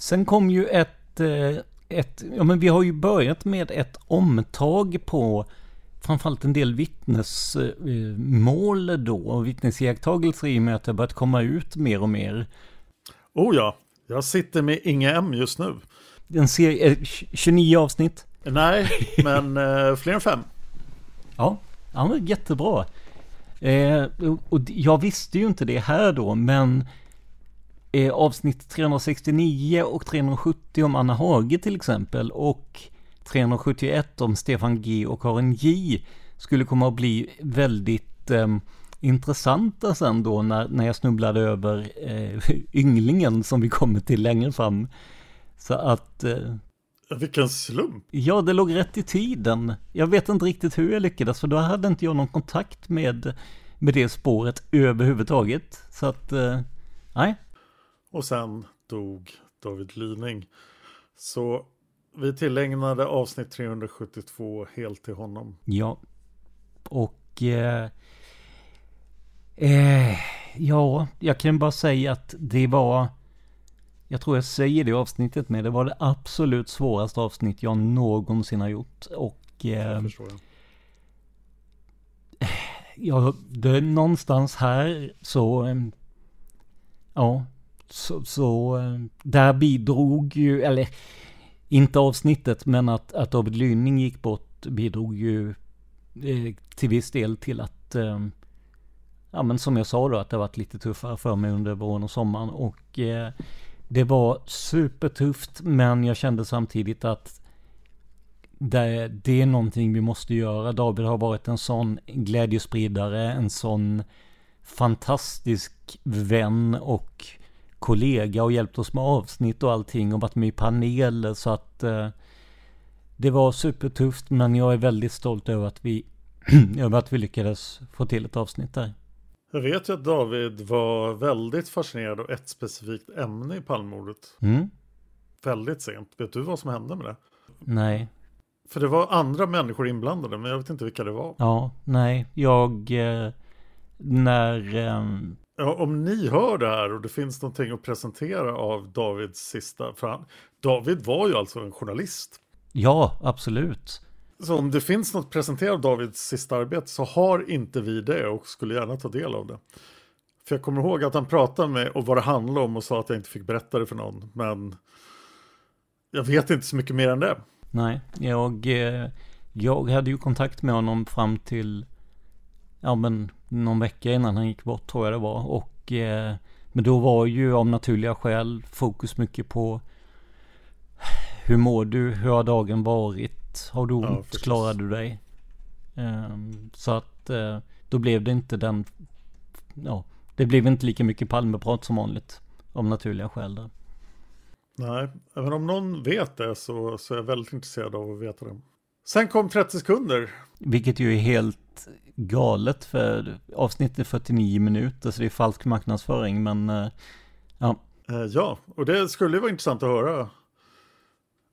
Sen kom ju ett, eh, ett, ja men vi har ju börjat med ett omtag på framförallt en del vittnesmål då och vittnesiakttagelser i och med att det börjat komma ut mer och mer. Oh ja, jag sitter med Inge M just nu. En serie, 29 avsnitt. Nej, men eh, fler än fem. Ja, ja jättebra. Eh, och jag visste ju inte det här då, men eh, avsnitt 369 och 370 om Anna Hage till exempel och 371 om Stefan G och Karin J skulle komma att bli väldigt eh, intressanta sen då när, när jag snubblade över eh, ynglingen som vi kommer till längre fram. Så att... Eh, Vilken slump! Ja, det låg rätt i tiden. Jag vet inte riktigt hur jag lyckades för då hade inte jag någon kontakt med, med det spåret överhuvudtaget. Så att, eh, nej. Och sen dog David Lyning. Så vi tillägnade avsnitt 372 helt till honom. Ja. Och... Eh, eh, ja, jag kan bara säga att det var... Jag tror jag säger det avsnittet med. Det var det absolut svåraste avsnitt jag någonsin har gjort. Och... Eh, jag förstår jag. Ja, det är någonstans här så... eh, Ja, så, så eh, där bidrog ju, eller inte avsnittet, men att, att David Lynning gick bort bidrog ju eh, till viss del till att, eh, ja men som jag sa då, att det varit lite tuffare för mig under våren och sommaren. Och eh, det var supertufft, men jag kände samtidigt att det, det är någonting vi måste göra. David har varit en sån glädjespridare, en sån fantastisk vän och kollega och hjälpt oss med avsnitt och allting och varit med i paneler så att eh, det var supertufft men jag är väldigt stolt över att vi över att vi lyckades få till ett avsnitt där. Jag vet ju att David var väldigt fascinerad av ett specifikt ämne i Palmemordet. Mm. Väldigt sent. Vet du vad som hände med det? Nej. För det var andra människor inblandade men jag vet inte vilka det var. Ja, nej, jag eh, när ehm, Ja, om ni hör det här och det finns någonting att presentera av Davids sista, för han, David var ju alltså en journalist. Ja, absolut. Så om det finns något presenterat av Davids sista arbete så har inte vi det och skulle gärna ta del av det. För jag kommer ihåg att han pratade med och vad det handlade om och sa att jag inte fick berätta det för någon. Men jag vet inte så mycket mer än det. Nej, jag, eh, jag hade ju kontakt med honom fram till ja men någon vecka innan han gick bort tror jag det var. Och, eh, men då var ju av naturliga skäl fokus mycket på hur mår du? Hur har dagen varit? Har du ont? Ja, Klarar du dig? Eh, så att eh, då blev det inte den, ja, det blev inte lika mycket Palmeprat som vanligt. Av naturliga skäl där. Nej, även om någon vet det så, så är jag väldigt intresserad av att veta det. Sen kom 30 sekunder. Vilket ju är helt galet för avsnittet är 49 minuter så det är falsk marknadsföring men eh, ja. Eh, ja, och det skulle vara intressant att höra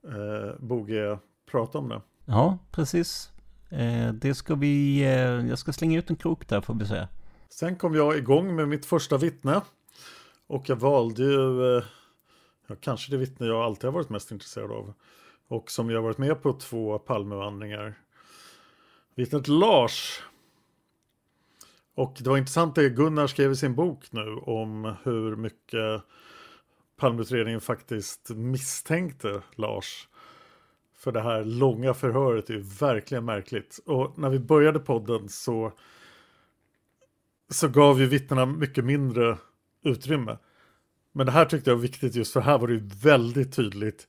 eh, Boge prata om det. Ja, precis. Eh, det ska vi, eh, jag ska slänga ut en krok där får vi säga. Sen kom jag igång med mitt första vittne. Och jag valde ju, eh, kanske det vittne jag alltid har varit mest intresserad av. Och som jag har varit med på två Palmevandringar. Vittnet Lars. Och det var intressant det Gunnar skrev i sin bok nu om hur mycket Palmeutredningen faktiskt misstänkte Lars. För det här långa förhöret är ju verkligen märkligt. Och när vi började podden så, så gav ju vittnena mycket mindre utrymme. Men det här tyckte jag var viktigt just för här var det ju väldigt tydligt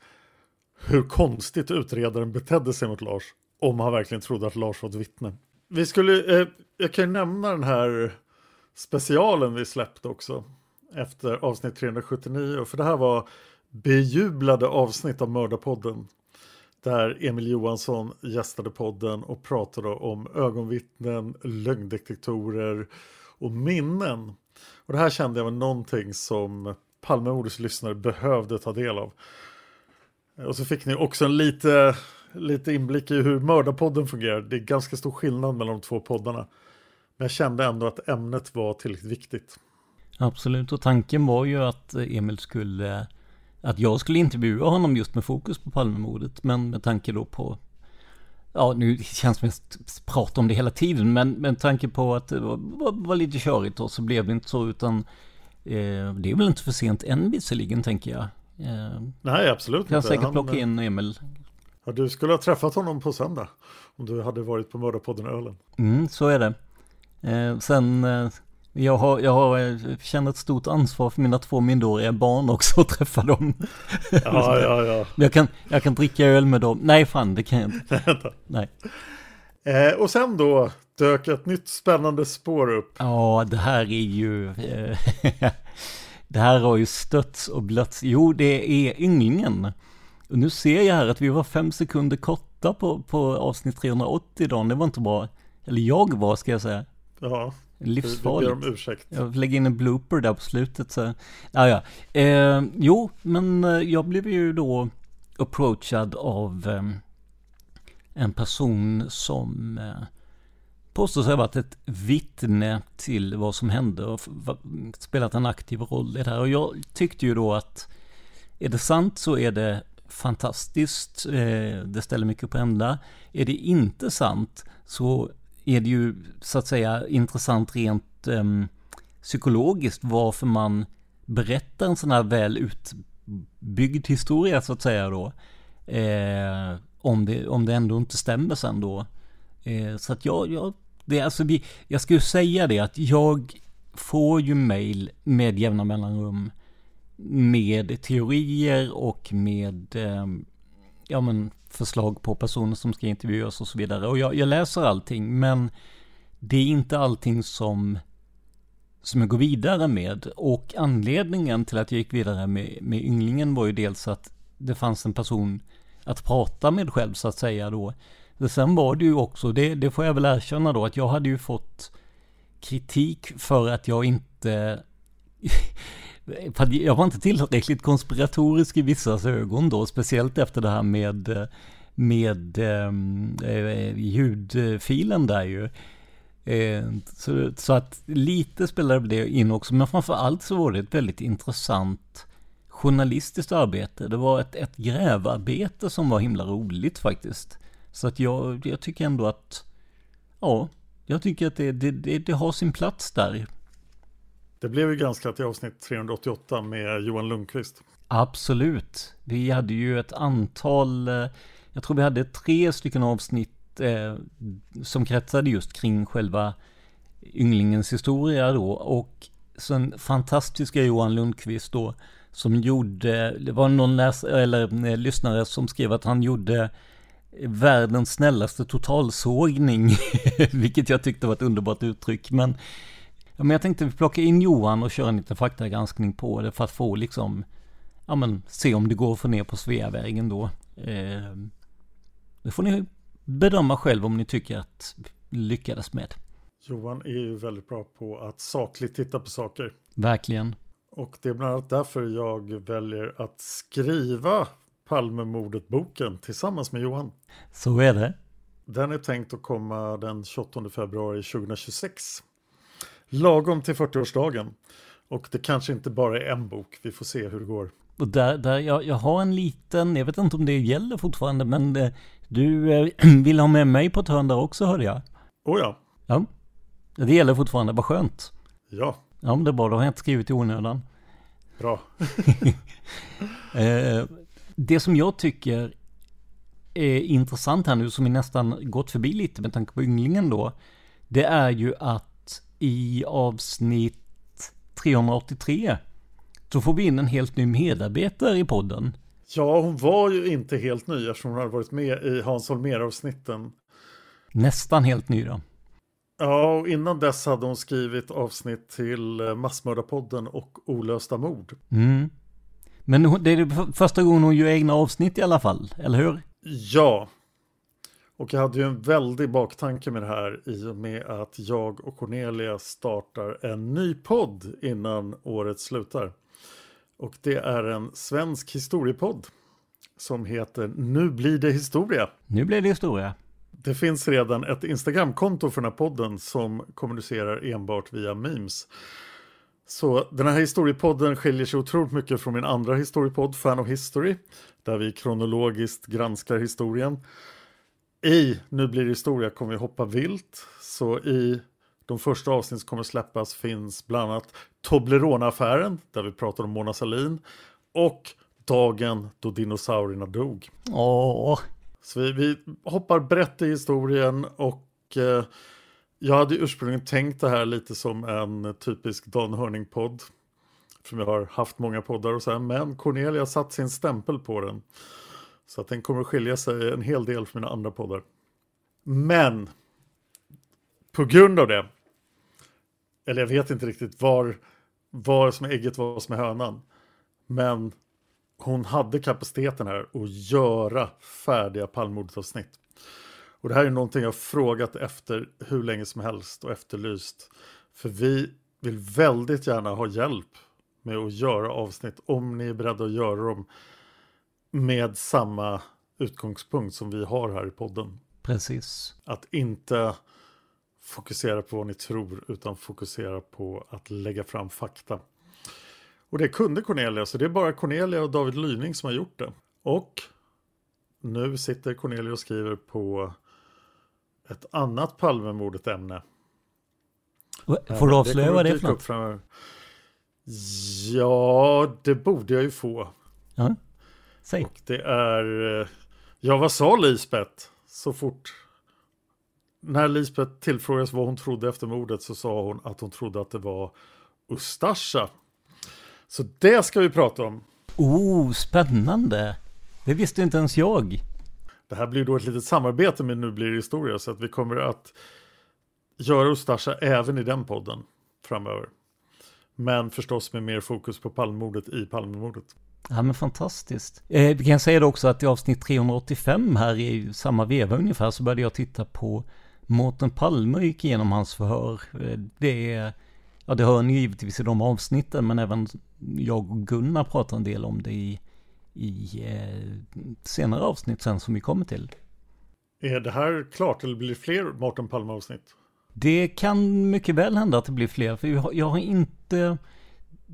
hur konstigt utredaren betedde sig mot Lars. Om han verkligen trodde att Lars var ett vittne. Vi skulle, eh, jag kan ju nämna den här specialen vi släppte också. Efter avsnitt 379. För det här var bejublade avsnitt av Mördarpodden. Där Emil Johansson gästade podden och pratade om ögonvittnen, lögndetektorer och minnen. Och det här kände jag var någonting som Palmemordets lyssnare behövde ta del av. Och så fick ni också en lite, lite inblick i hur Mördarpodden fungerar. Det är ganska stor skillnad mellan de två poddarna. Men jag kände ändå att ämnet var tillräckligt viktigt. Absolut, och tanken var ju att Emil skulle, att jag skulle intervjua honom just med fokus på Palmemordet. Men med tanke då på, ja nu känns det mest pratar om det hela tiden, men med tanke på att det var, var, var lite körigt och så blev det inte så, utan eh, det är väl inte för sent än visserligen tänker jag. Eh, Nej, absolut inte. Kan säkert plocka in Emil. Ja, du skulle ha träffat honom på söndag. Om du hade varit på Mördarpodden Ölen. Mm, så är det. Eh, sen, eh, jag, har, jag har, eh, känner ett stort ansvar för mina två minderåriga barn också att träffa dem. Ja, ja, ja. Jag kan, jag kan dricka öl med dem. Nej, fan, det kan jag inte. Nej. Eh, och sen då dök ett nytt spännande spår upp. Ja, det här är ju... Det här har ju stötts och blötts. Jo, det är ynglingen. Och nu ser jag här att vi var fem sekunder korta på, på avsnitt 380 idag. Det var inte bra. Eller jag var, ska jag säga. Ja, Livsfarligt. Vi ber om ursäkt. Jag lägger in en blooper där på slutet. Så. Ah, ja. Eh, jo, men eh, jag blev ju då approachad av eh, en person som eh, påstår sig ha varit ett vittne till vad som hände och spelat en aktiv roll i det här. Och jag tyckte ju då att är det sant så är det fantastiskt, eh, det ställer mycket på ända. Är det inte sant så är det ju så att säga intressant rent um, psykologiskt varför man berättar en sån här väl utbyggd historia så att säga då. Eh, om, det, om det ändå inte stämmer sen då. Eh, så att jag, jag, det, alltså vi, jag skulle säga det att jag får ju mail med jämna mellanrum med teorier och med eh, ja, men förslag på personer som ska intervjuas och så vidare. Och jag, jag läser allting, men det är inte allting som, som jag går vidare med. Och anledningen till att jag gick vidare med, med ynglingen var ju dels att det fanns en person att prata med själv så att säga då. Men sen var det ju också, det, det får jag väl erkänna då, att jag hade ju fått kritik för att jag inte jag var inte tillräckligt konspiratorisk i vissas ögon då, speciellt efter det här med, med ehm, eh, ljudfilen där ju. Eh, så, så, att lite spelade det in också, men framför allt så var det ett väldigt intressant journalistiskt arbete. Det var ett, ett grävarbete som var himla roligt faktiskt. Så att jag, jag tycker ändå att, ja, jag tycker att det, det, det, det har sin plats där det blev ju granskat i avsnitt 388 med Johan Lundqvist. Absolut. Vi hade ju ett antal, eh, jag tror vi hade tre stycken avsnitt eh, som kretsade just kring själva ynglingens historia då. Och sen fantastiska Johan Lundqvist då, som gjorde, det var någon läs, eller eh, lyssnare som skrev att han gjorde världens snällaste totalsågning, vilket jag tyckte var ett underbart uttryck. Men Ja, men jag tänkte vi plocka in Johan och köra en liten faktagranskning på det för att få liksom, ja men se om det går att få ner på Sveavägen då. Eh, det får ni bedöma själv om ni tycker att lyckades med. Johan är ju väldigt bra på att sakligt titta på saker. Verkligen. Och det är bland annat därför jag väljer att skriva Palmemordet-boken tillsammans med Johan. Så är det. Den är tänkt att komma den 28 februari 2026. Lagom till 40-årsdagen. Och det kanske inte bara är en bok, vi får se hur det går. Och där, där jag, jag har en liten, jag vet inte om det gäller fortfarande, men det, eh, du eh, vill ha med mig på ett hörn där också hörde jag. Oh ja. Ja. Det gäller fortfarande, vad skönt. Ja. Ja, men det är bra, då har jag inte skrivit i onödan. Bra. eh, det som jag tycker är intressant här nu, som vi nästan gått förbi lite med tanke på ynglingen då, det är ju att i avsnitt 383 så får vi in en helt ny medarbetare i podden. Ja, hon var ju inte helt ny eftersom hon hade varit med i Hans Holmér-avsnitten. Nästan helt ny då. Ja, och innan dess hade hon skrivit avsnitt till eh, Massmördarpodden och Olösta mord. Mm. Men det är första gången hon gör egna avsnitt i alla fall, eller hur? Ja. Och jag hade ju en väldig baktanke med det här i och med att jag och Cornelia startar en ny podd innan året slutar. Och det är en svensk historiepodd som heter Nu blir det historia. Nu blir det historia. Det finns redan ett Instagramkonto för den här podden som kommunicerar enbart via memes. Så den här historiepodden skiljer sig otroligt mycket från min andra historiepodd, Fan of History, där vi kronologiskt granskar historien. I Nu blir det historia kommer vi hoppa vilt, så i de första avsnitt som kommer släppas finns bland annat Toblerone-affären, där vi pratar om Mona Sahlin, och dagen då dinosaurierna dog. Åh! Så vi, vi hoppar brett i historien och eh, jag hade ursprungligen tänkt det här lite som en typisk Dan Hörning-podd. Som jag har haft många poddar och så här, men Cornelia har satt sin stämpel på den. Så att den kommer att skilja sig en hel del från mina andra poddar. Men på grund av det, eller jag vet inte riktigt var, var som är ägget, var som är hönan. Men hon hade kapaciteten här att göra färdiga Palmemordetavsnitt. Och det här är någonting jag frågat efter hur länge som helst och efterlyst. För vi vill väldigt gärna ha hjälp med att göra avsnitt om ni är beredda att göra dem med samma utgångspunkt som vi har här i podden. Precis. Att inte fokusera på vad ni tror utan fokusera på att lägga fram fakta. Och det kunde Cornelia, så det är bara Cornelia och David Lyning som har gjort det. Och nu sitter Cornelia och skriver på ett annat Palmemordet-ämne. Får du avslöja vad det är för något? Framöver. Ja, det borde jag ju få. Ja, säg. Och det är... Ja, vad sa Lisbeth så fort... När Lisbeth tillfrågades vad hon trodde efter mordet så sa hon att hon trodde att det var Ustasja. Så det ska vi prata om. Oh, spännande. Det visste inte ens jag. Det här blir då ett litet samarbete med Nu blir det historia så att vi kommer att göra Ustasja även i den podden framöver. Men förstås med mer fokus på Palmemordet i Palmemordet. Ja men fantastiskt. Eh, vi kan säga det också att i avsnitt 385 här i samma veva ungefär så började jag titta på Mårten Palme och gick igenom hans förhör. Eh, det är, ja det hör ni givetvis i de avsnitten men även jag och Gunnar pratar en del om det i, i eh, senare avsnitt sen som vi kommer till. Är det här klart eller blir det fler Mårten Palme-avsnitt? Det kan mycket väl hända att det blir fler, för jag har, jag har inte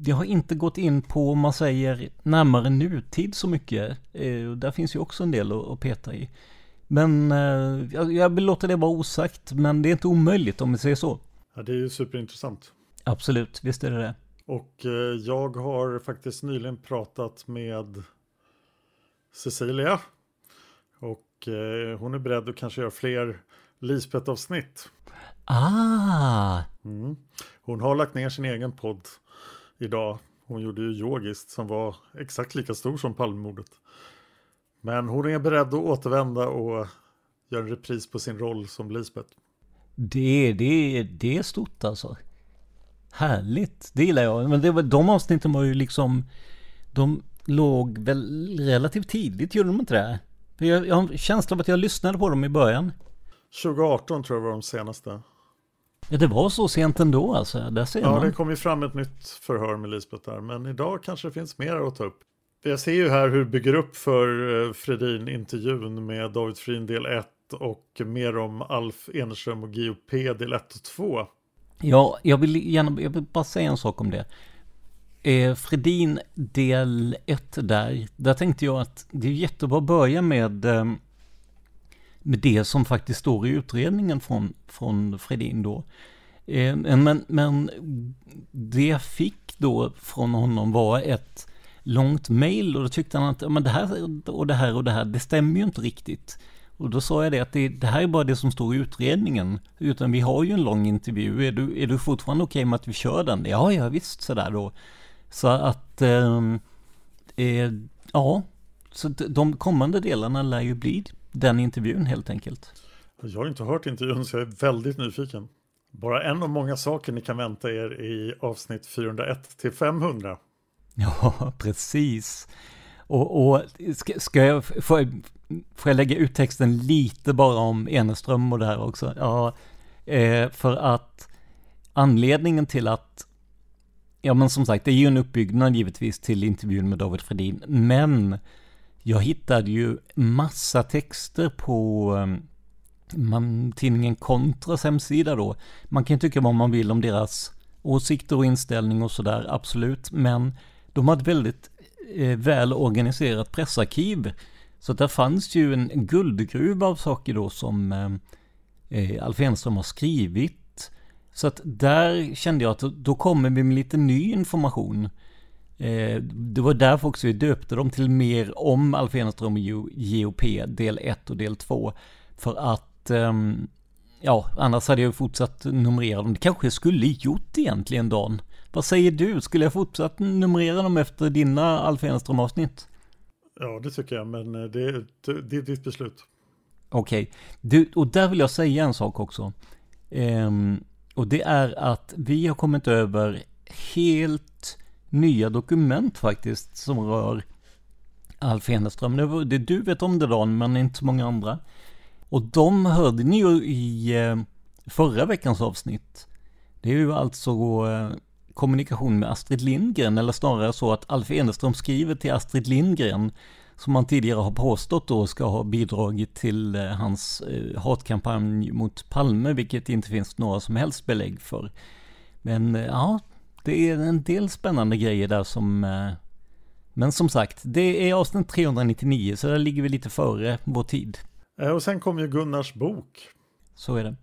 jag har inte gått in på, om man säger, närmare nutid så mycket. Eh, där finns ju också en del att, att peta i. Men eh, jag, jag vill låta det vara osagt, men det är inte omöjligt om vi säger så. Ja, det är ju superintressant. Absolut, visst är det det. Och eh, jag har faktiskt nyligen pratat med Cecilia. Och eh, hon är beredd att kanske göra fler Lisbeth-avsnitt. Ah! Mm. Hon har lagt ner sin egen podd idag. Hon gjorde ju yogiskt som var exakt lika stor som Palmemordet. Men hon är beredd att återvända och göra en repris på sin roll som Lisbeth. Det, det, det är stort alltså. Härligt, det gillar jag. Men det de avsnitten var ju liksom, de låg väl relativt tidigt, gjorde de inte det? För jag, jag har en känsla av att jag lyssnade på dem i början. 2018 tror jag var de senaste. Ja, det var så sent ändå alltså. Där ser ja, man. det kom ju fram ett nytt förhör med Lisbeth där. Men idag kanske det finns mer att ta upp. Jag ser ju här hur bygger upp för eh, Fredin-intervjun med David Frin del 1 och mer om Alf Enerström och GOP del 1 och 2. Ja, jag vill gärna, jag vill bara säga en sak om det. Eh, Fredin del 1 där, där tänkte jag att det är jättebra att börja med, eh, med det som faktiskt står i utredningen från, från Fredin då. Eh, men, men det jag fick då från honom var ett långt mail och då tyckte han att men det här och det här och det här, det stämmer ju inte riktigt. Och då sa jag det att det, det, här är bara det som står i utredningen. Utan vi har ju en lång intervju. Är du, är du fortfarande okej okay med att vi kör den? Ja, ja visst sådär då. Så att, eh, eh, ja, så de kommande delarna lär ju bli den intervjun helt enkelt. Jag har inte hört intervjun så jag är väldigt nyfiken. Bara en av många saker ni kan vänta er i avsnitt 401 till 500. Ja, precis. Och, och ska, ska jag, får, får jag lägga ut texten lite bara om Eneström och det här också? Ja, eh, för att anledningen till att, ja men som sagt, det är ju en uppbyggnad givetvis till intervjun med David Fredin, men jag hittade ju massa texter på ehm, man, tidningen Kontras hemsida då. Man kan tycka vad man vill om deras åsikter och inställning och sådär, absolut, men de har ett väldigt eh, väl organiserat pressarkiv. Så där fanns ju en guldgruva av saker då som eh, eh Alf Enström har skrivit. Så att där kände jag att då kommer vi med lite ny information. Eh, det var därför också vi döpte dem till mer om Alf Enström och GOP del 1 och del 2. För att, ehm, ja, annars hade jag fortsatt numrera dem. Det kanske jag skulle gjort egentligen, Dan. Vad säger du? Skulle jag fortsatt numrera dem efter dina Alf Enström-avsnitt? Ja, det tycker jag, men eh, det, det, det är ditt beslut. Okej, okay. och där vill jag säga en sak också. Ehm, och det är att vi har kommit över helt nya dokument faktiskt som rör Alf Eneström. Det, det, du vet om det Dan, men inte så många andra. Och de hörde ni ju i eh, förra veckans avsnitt. Det är ju alltså eh, kommunikation med Astrid Lindgren, eller snarare så att Alf Eneström skriver till Astrid Lindgren, som man tidigare har påstått då ska ha bidragit till eh, hans hatkampanj mot Palme, vilket inte finns några som helst belägg för. Men ja, det är en del spännande grejer där som... Eh, men som sagt, det är avsnitt 399 så där ligger vi lite före vår tid. Eh, och sen kom ju Gunnars bok. Så är det.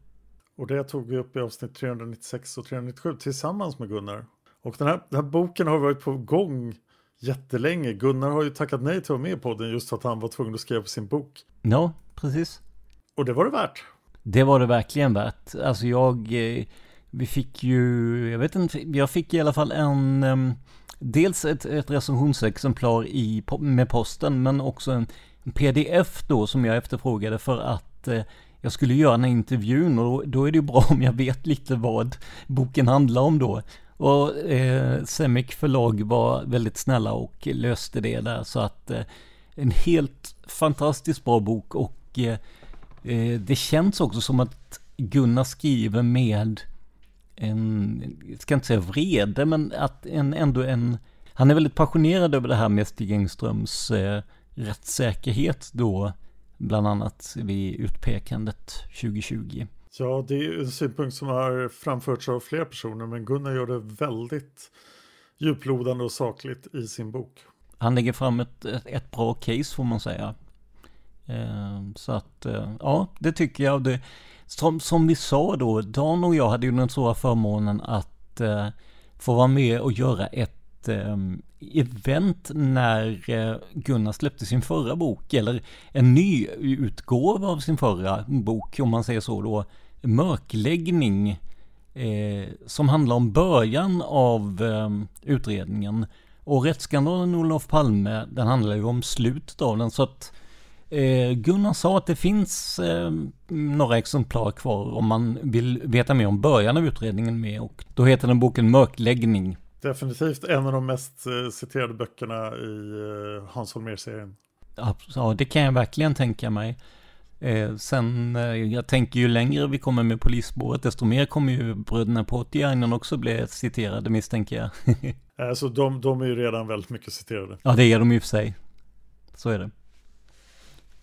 Och det tog vi upp i avsnitt 396 och 397 tillsammans med Gunnar. Och den här, den här boken har varit på gång jättelänge. Gunnar har ju tackat nej till att vara med på den just för att han var tvungen att skriva på sin bok. Ja, precis. Och det var det värt. Det var det verkligen värt. Alltså jag... Eh, vi fick ju, jag vet inte, jag fick i alla fall en, um, dels ett, ett recensionsexemplar i, med posten, men också en, pdf då som jag efterfrågade för att uh, jag skulle göra den här intervjun och då, då, är det ju bra om jag vet lite vad boken handlar om då. Och eh, Semic förlag var väldigt snälla och löste det där så att eh, en helt fantastiskt bra bok och eh, eh, det känns också som att Gunnar skriver med en, jag ska inte säga vrede, men att en, ändå en, han är väldigt passionerad över det här med Stig Engströms eh, rättssäkerhet då, bland annat vid utpekandet 2020. Ja, det är en synpunkt som har framförts av flera personer, men Gunnar gör det väldigt djuplodande och sakligt i sin bok. Han lägger fram ett, ett, ett bra case får man säga. Eh, så att, eh, ja, det tycker jag. Det, som, som vi sa då, Dan och jag hade ju den stora förmånen att eh, få vara med och göra ett eh, event när eh, Gunnar släppte sin förra bok, eller en ny utgåva av sin förra bok, om man säger så då, Mörkläggning, eh, som handlar om början av ehm, utredningen. Och rättsskandalen Olof Palme, den handlar ju om slutet av den, så att Eh, Gunnar sa att det finns eh, några exemplar kvar om man vill veta mer om början av utredningen med och då heter den boken Mörkläggning. Definitivt en av de mest eh, citerade böckerna i eh, Hans Holmér-serien. Ja, det kan jag verkligen tänka mig. Eh, sen, eh, jag tänker ju längre vi kommer med polisspåret, desto mer kommer ju bröderna Portiainen också bli citerade misstänker jag. alltså de, de är ju redan väldigt mycket citerade. Ja, det är de ju för sig. Så är det.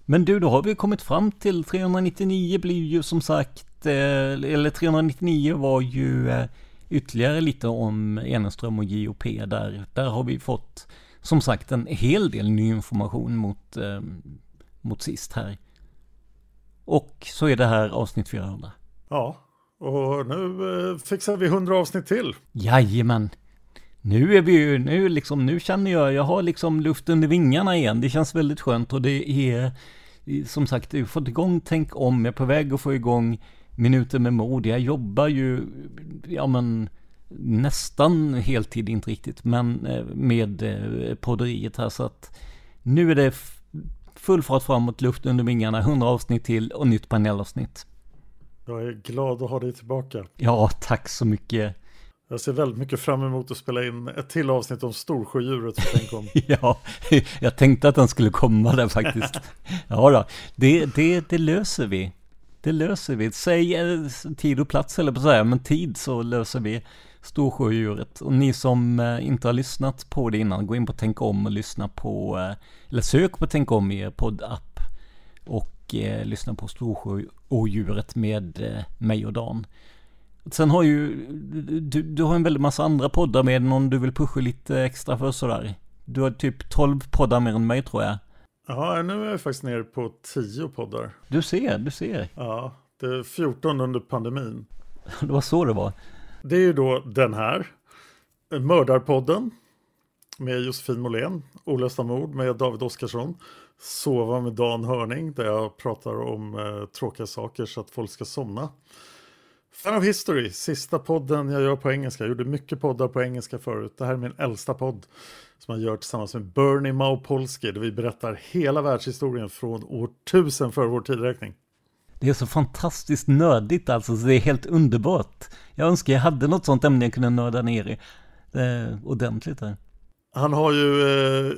Men du, då har vi kommit fram till 399 blir ju som sagt, eh, eller 399 var ju eh, ytterligare lite om Enström och JOP där. Där har vi fått som sagt en hel del ny information mot, eh, mot sist här. Och så är det här avsnitt 400. Ja, Och nu eh, fixar vi 100 avsnitt till. Jajamän. Nu är vi ju, nu liksom, nu känner jag, jag har liksom luft under vingarna igen. Det känns väldigt skönt och det är, som sagt, jag har fått igång Tänk om, jag är på väg att få igång Minuter med mod. Jag jobbar ju, ja men, nästan heltid, inte riktigt, men eh, med eh, podderiet här så att nu är det full fart framåt, luft under vingarna, 100 avsnitt till och nytt panelavsnitt. Jag är glad att ha dig tillbaka. Ja, tack så mycket. Jag ser väldigt mycket fram emot att spela in ett till avsnitt om Storsjödjuret. Tänk om. ja, jag tänkte att den skulle komma där faktiskt. ja då, det, det, det löser vi. Det löser vi. Säg eh, tid och plats eller på säga, men tid så löser vi Storsjödjuret. Och ni som eh, inte har lyssnat på det innan, gå in på Tänk om och lyssna på, eh, eller sök på Tänk om i er poddapp. Och eh, lyssna på Storsjöodjuret med eh, mig och Dan. Sen har ju, du, du har en väldigt massa andra poddar med någon du vill pusha lite extra för sådär. Du har typ 12 poddar mer än mig tror jag. Ja, nu är jag faktiskt nere på 10 poddar. Du ser, du ser. Ja, det är 14 under pandemin. Det var så det var. Det är ju då den här. Mördarpodden med Josefin Måhlén. Olösta mord med David Oskarsson. Sova med Dan Hörning där jag pratar om eh, tråkiga saker så att folk ska somna. Fan of History, sista podden jag gör på engelska. Jag gjorde mycket poddar på engelska förut. Det här är min äldsta podd som jag gör tillsammans med Bernie Maupolski där vi berättar hela världshistorien från år 1000 före vår tidräkning. Det är så fantastiskt nördigt alltså, så det är helt underbart. Jag önskar jag hade något sånt ämne jag kunde nörda ner i eh, ordentligt. Här. Han har ju eh,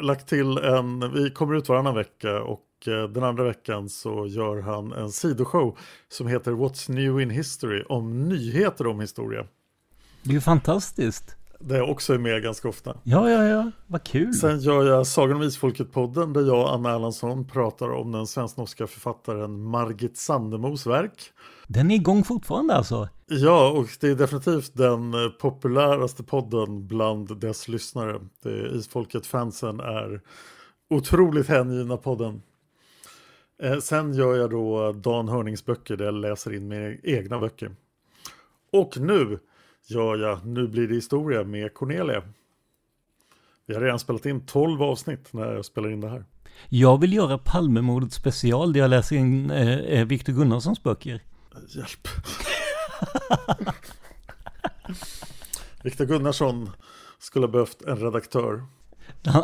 lagt till en, vi kommer ut varannan vecka och eh, den andra veckan så gör han en sidoshow som heter What's New in History om nyheter om historia. Det är ju fantastiskt. Där jag också är med ganska ofta. Ja, ja, ja, vad kul. Sen gör jag Sagan om Isfolket-podden där jag och Anna Erlandsson pratar om den svensk-norska författaren Margit Sandemos verk. Den är igång fortfarande alltså? Ja, och det är definitivt den eh, populäraste podden bland dess lyssnare. Isfolket-fansen är otroligt hängivna podden. Eh, sen gör jag då Dan Hörnings böcker där jag läser in mina egna böcker. Och nu gör jag Nu blir det historia med Cornelia. Vi har redan spelat in 12 avsnitt när jag spelar in det här. Jag vill göra Palmemordet special där jag läser in eh, eh Viktor Gunnarssons böcker. Hjälp. Viktor Gunnarsson skulle ha behövt en redaktör.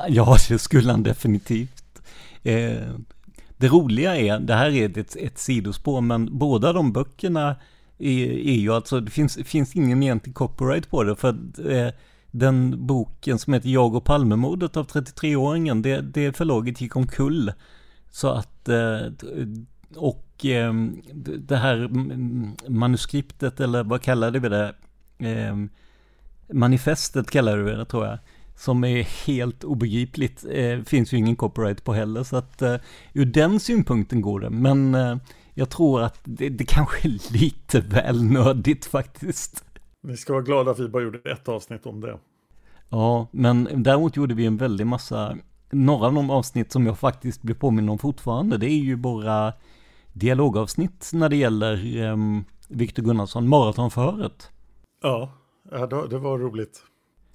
Ja, det skulle han definitivt. Eh, det roliga är, det här är ett, ett sidospår, men båda de böckerna är, är ju alltså, det finns, finns ingen egentlig copyright på det, för att eh, den boken som heter Jag och Palmemordet av 33-åringen, det, det förlaget gick omkull. Så att, eh, och eh, det här manuskriptet, eller vad kallade vi det? Eh, manifestet kallade vi det tror jag. Som är helt obegripligt. Eh, finns ju ingen copyright på heller. Så att eh, ur den synpunkten går det. Men eh, jag tror att det, det kanske är lite väl nördigt faktiskt. Ni ska vara glada att vi bara gjorde ett avsnitt om det. Ja, men däremot gjorde vi en väldig massa, några av de avsnitt som jag faktiskt blir påminn om fortfarande, det är ju bara dialogavsnitt när det gäller um, Viktor Gunnarsson, maratonföret. Ja, det var roligt.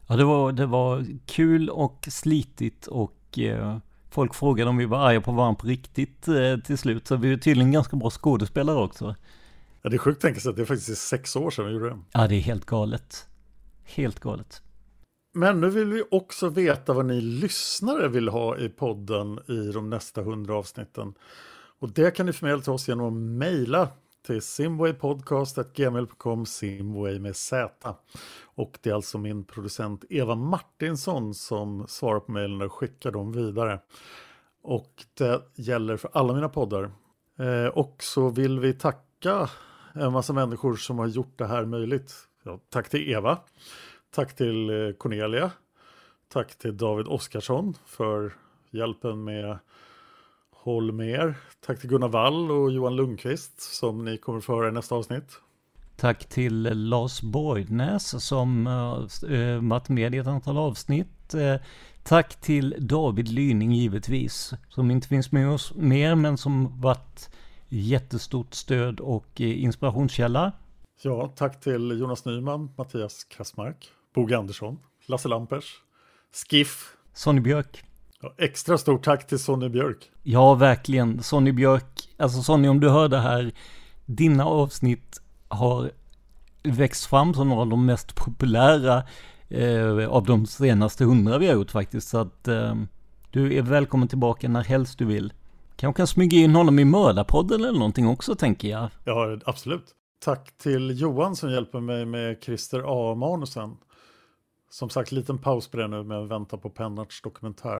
Ja, det var, det var kul och slitigt och eh, folk frågade om vi var arga på varandra på riktigt eh, till slut. Så vi är tydligen ganska bra skådespelare också. Ja, det är sjukt att tänka sig att det är faktiskt sex år sedan vi gjorde det. Ja, det är helt galet. Helt galet. Men nu vill vi också veta vad ni lyssnare vill ha i podden i de nästa hundra avsnitten. Och det kan ni förmedla till oss genom att mejla till simwaypodcast.gmail.com simway med Z. Och det är alltså min producent Eva Martinsson som svarar på mejlen och skickar dem vidare. Och det gäller för alla mina poddar. Eh, och så vill vi tacka en massa människor som har gjort det här möjligt. Ja, tack till Eva. Tack till eh, Cornelia. Tack till David Oskarsson för hjälpen med Håll med er. Tack till Gunnar Wall och Johan Lundqvist som ni kommer få höra i nästa avsnitt. Tack till Lars Borgnäs som uh, varit med i ett antal avsnitt. Uh, tack till David Lyning givetvis, som inte finns med oss mer, men som varit jättestort stöd och inspirationskälla. Ja, tack till Jonas Nyman, Mattias Krasmark, Boge Andersson, Lasse Lampers, Skiff. Sonny Björk. Ja, extra stort tack till Sonny Björk. Ja, verkligen. Sonny Björk. Alltså Sonny, om du hör det här. Dina avsnitt har växt fram som några av de mest populära eh, av de senaste hundra vi har gjort faktiskt. Så att eh, du är välkommen tillbaka när helst du vill. Kanske kan smyga in honom i Mördarpodden eller någonting också tänker jag. Ja, absolut. Tack till Johan som hjälper mig med Christer A-manusen. Som sagt, liten paus på det nu med att vänta på Pennarts dokumentär.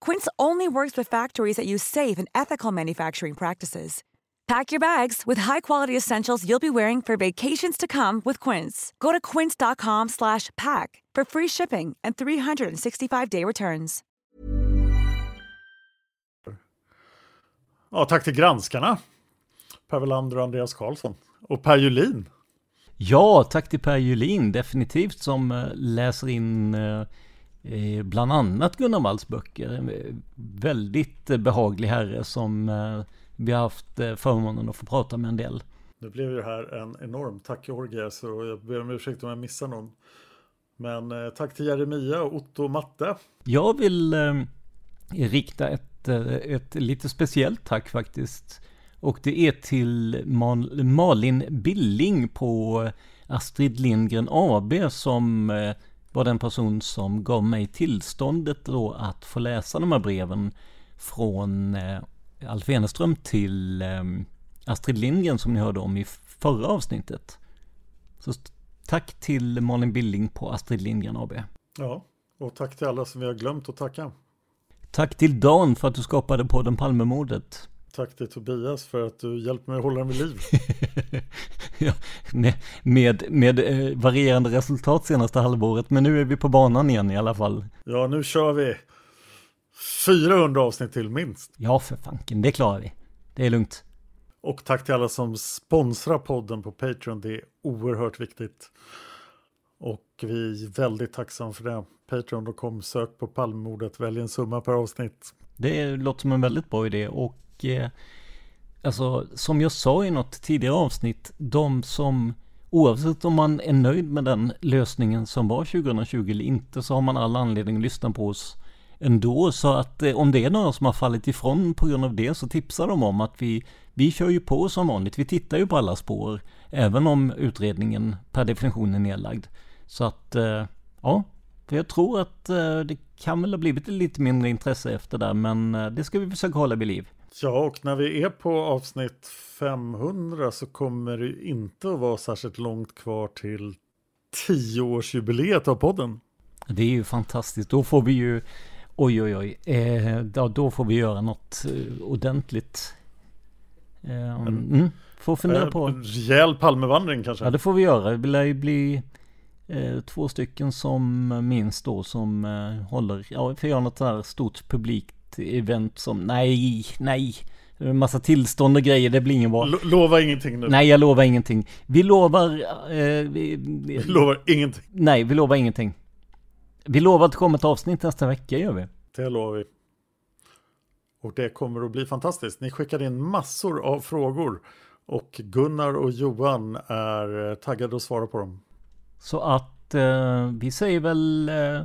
Quince only works with factories that use safe and ethical manufacturing practices. Pack your bags with high-quality essentials you'll be wearing for vacations to come with Quince. Go to quince.com/pack for free shipping and 365-day returns. Ja, tack till granskarna. Per Welander och Andreas Karlsson. Och Per Julin. Ja, tack till Per Julin, definitivt som eh, läser in eh, bland annat Gunnar Walls böcker. En Väldigt behaglig herre som vi har haft förmånen att få prata med en del. Nu blev det här en enorm tackorgie så jag ber om ursäkt om jag missar någon. Men eh, tack till Jeremia, Otto och Matte. Jag vill eh, rikta ett, ett lite speciellt tack faktiskt. Och det är till Mal Malin Billing på Astrid Lindgren AB som eh, var den person som gav mig tillståndet då att få läsa de här breven från eh, Alf Eneström till eh, Astrid Lindgren som ni hörde om i förra avsnittet. Så tack till Malin Billing på Astrid Lindgren AB. Ja, och tack till alla som vi har glömt att tacka. Tack till Dan för att du skapade podden Palmemordet. Tack till Tobias för att du hjälpte mig att hålla den vid liv. ja, med, med eh, varierande resultat senaste halvåret, men nu är vi på banan igen i alla fall. Ja, nu kör vi 400 avsnitt till minst. Ja, för fanken, det klarar vi. Det är lugnt. Och tack till alla som sponsrar podden på Patreon. Det är oerhört viktigt. Och vi är väldigt tacksamma för det. Patreon.com, sök på Palmemordet, välj en summa per avsnitt. Det låter som en väldigt bra idé och eh, alltså som jag sa i något tidigare avsnitt, de som oavsett om man är nöjd med den lösningen som var 2020 eller inte så har man all anledning att lyssna på oss ändå. Så att eh, om det är några som har fallit ifrån på grund av det så tipsar de om att vi, vi kör ju på som vanligt. Vi tittar ju på alla spår. Även om utredningen per definition är nedlagd. Så att, eh, ja. För jag tror att eh, det kan väl ha blivit lite mindre intresse efter det. Men eh, det ska vi försöka hålla vid liv. Ja, och när vi är på avsnitt 500 så kommer det inte att vara särskilt långt kvar till 10-årsjubileet av podden. Det är ju fantastiskt. Då får vi ju Oj, oj, oj. Eh, då, då får vi göra något eh, ordentligt. Eh, mm, får fundera eh, på. En rejäl Palmevandring kanske? Ja, det får vi göra. Det lär ju bli eh, två stycken som minst då som eh, håller, ja, vi får göra något där stort publikt event som, nej, nej. Massa tillstånd och grejer, det blir ingen bra. Lo lova ingenting nu. Nej, jag lovar ingenting. Vi lovar... Eh, vi, vi lovar ingenting. Nej, vi lovar ingenting. Vi lovar att det kommer ett avsnitt nästa vecka, gör vi. Det lovar vi. Och det kommer att bli fantastiskt. Ni skickade in massor av frågor. Och Gunnar och Johan är taggade att svara på dem. Så att eh, vi säger väl eh,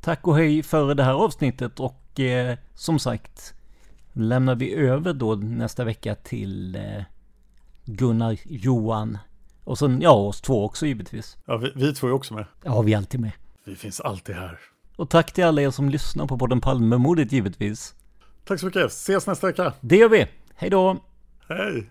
tack och hej för det här avsnittet. Och eh, som sagt lämnar vi över då nästa vecka till eh, Gunnar, Johan och sen ja, oss två också givetvis. Ja, vi, vi två är också med. Ja, vi är alltid med. Vi finns alltid här. Och tack till alla er som lyssnar på podden Palmemordet givetvis. Tack så mycket. Ses nästa vecka. Det gör vi. Hej då. Hej.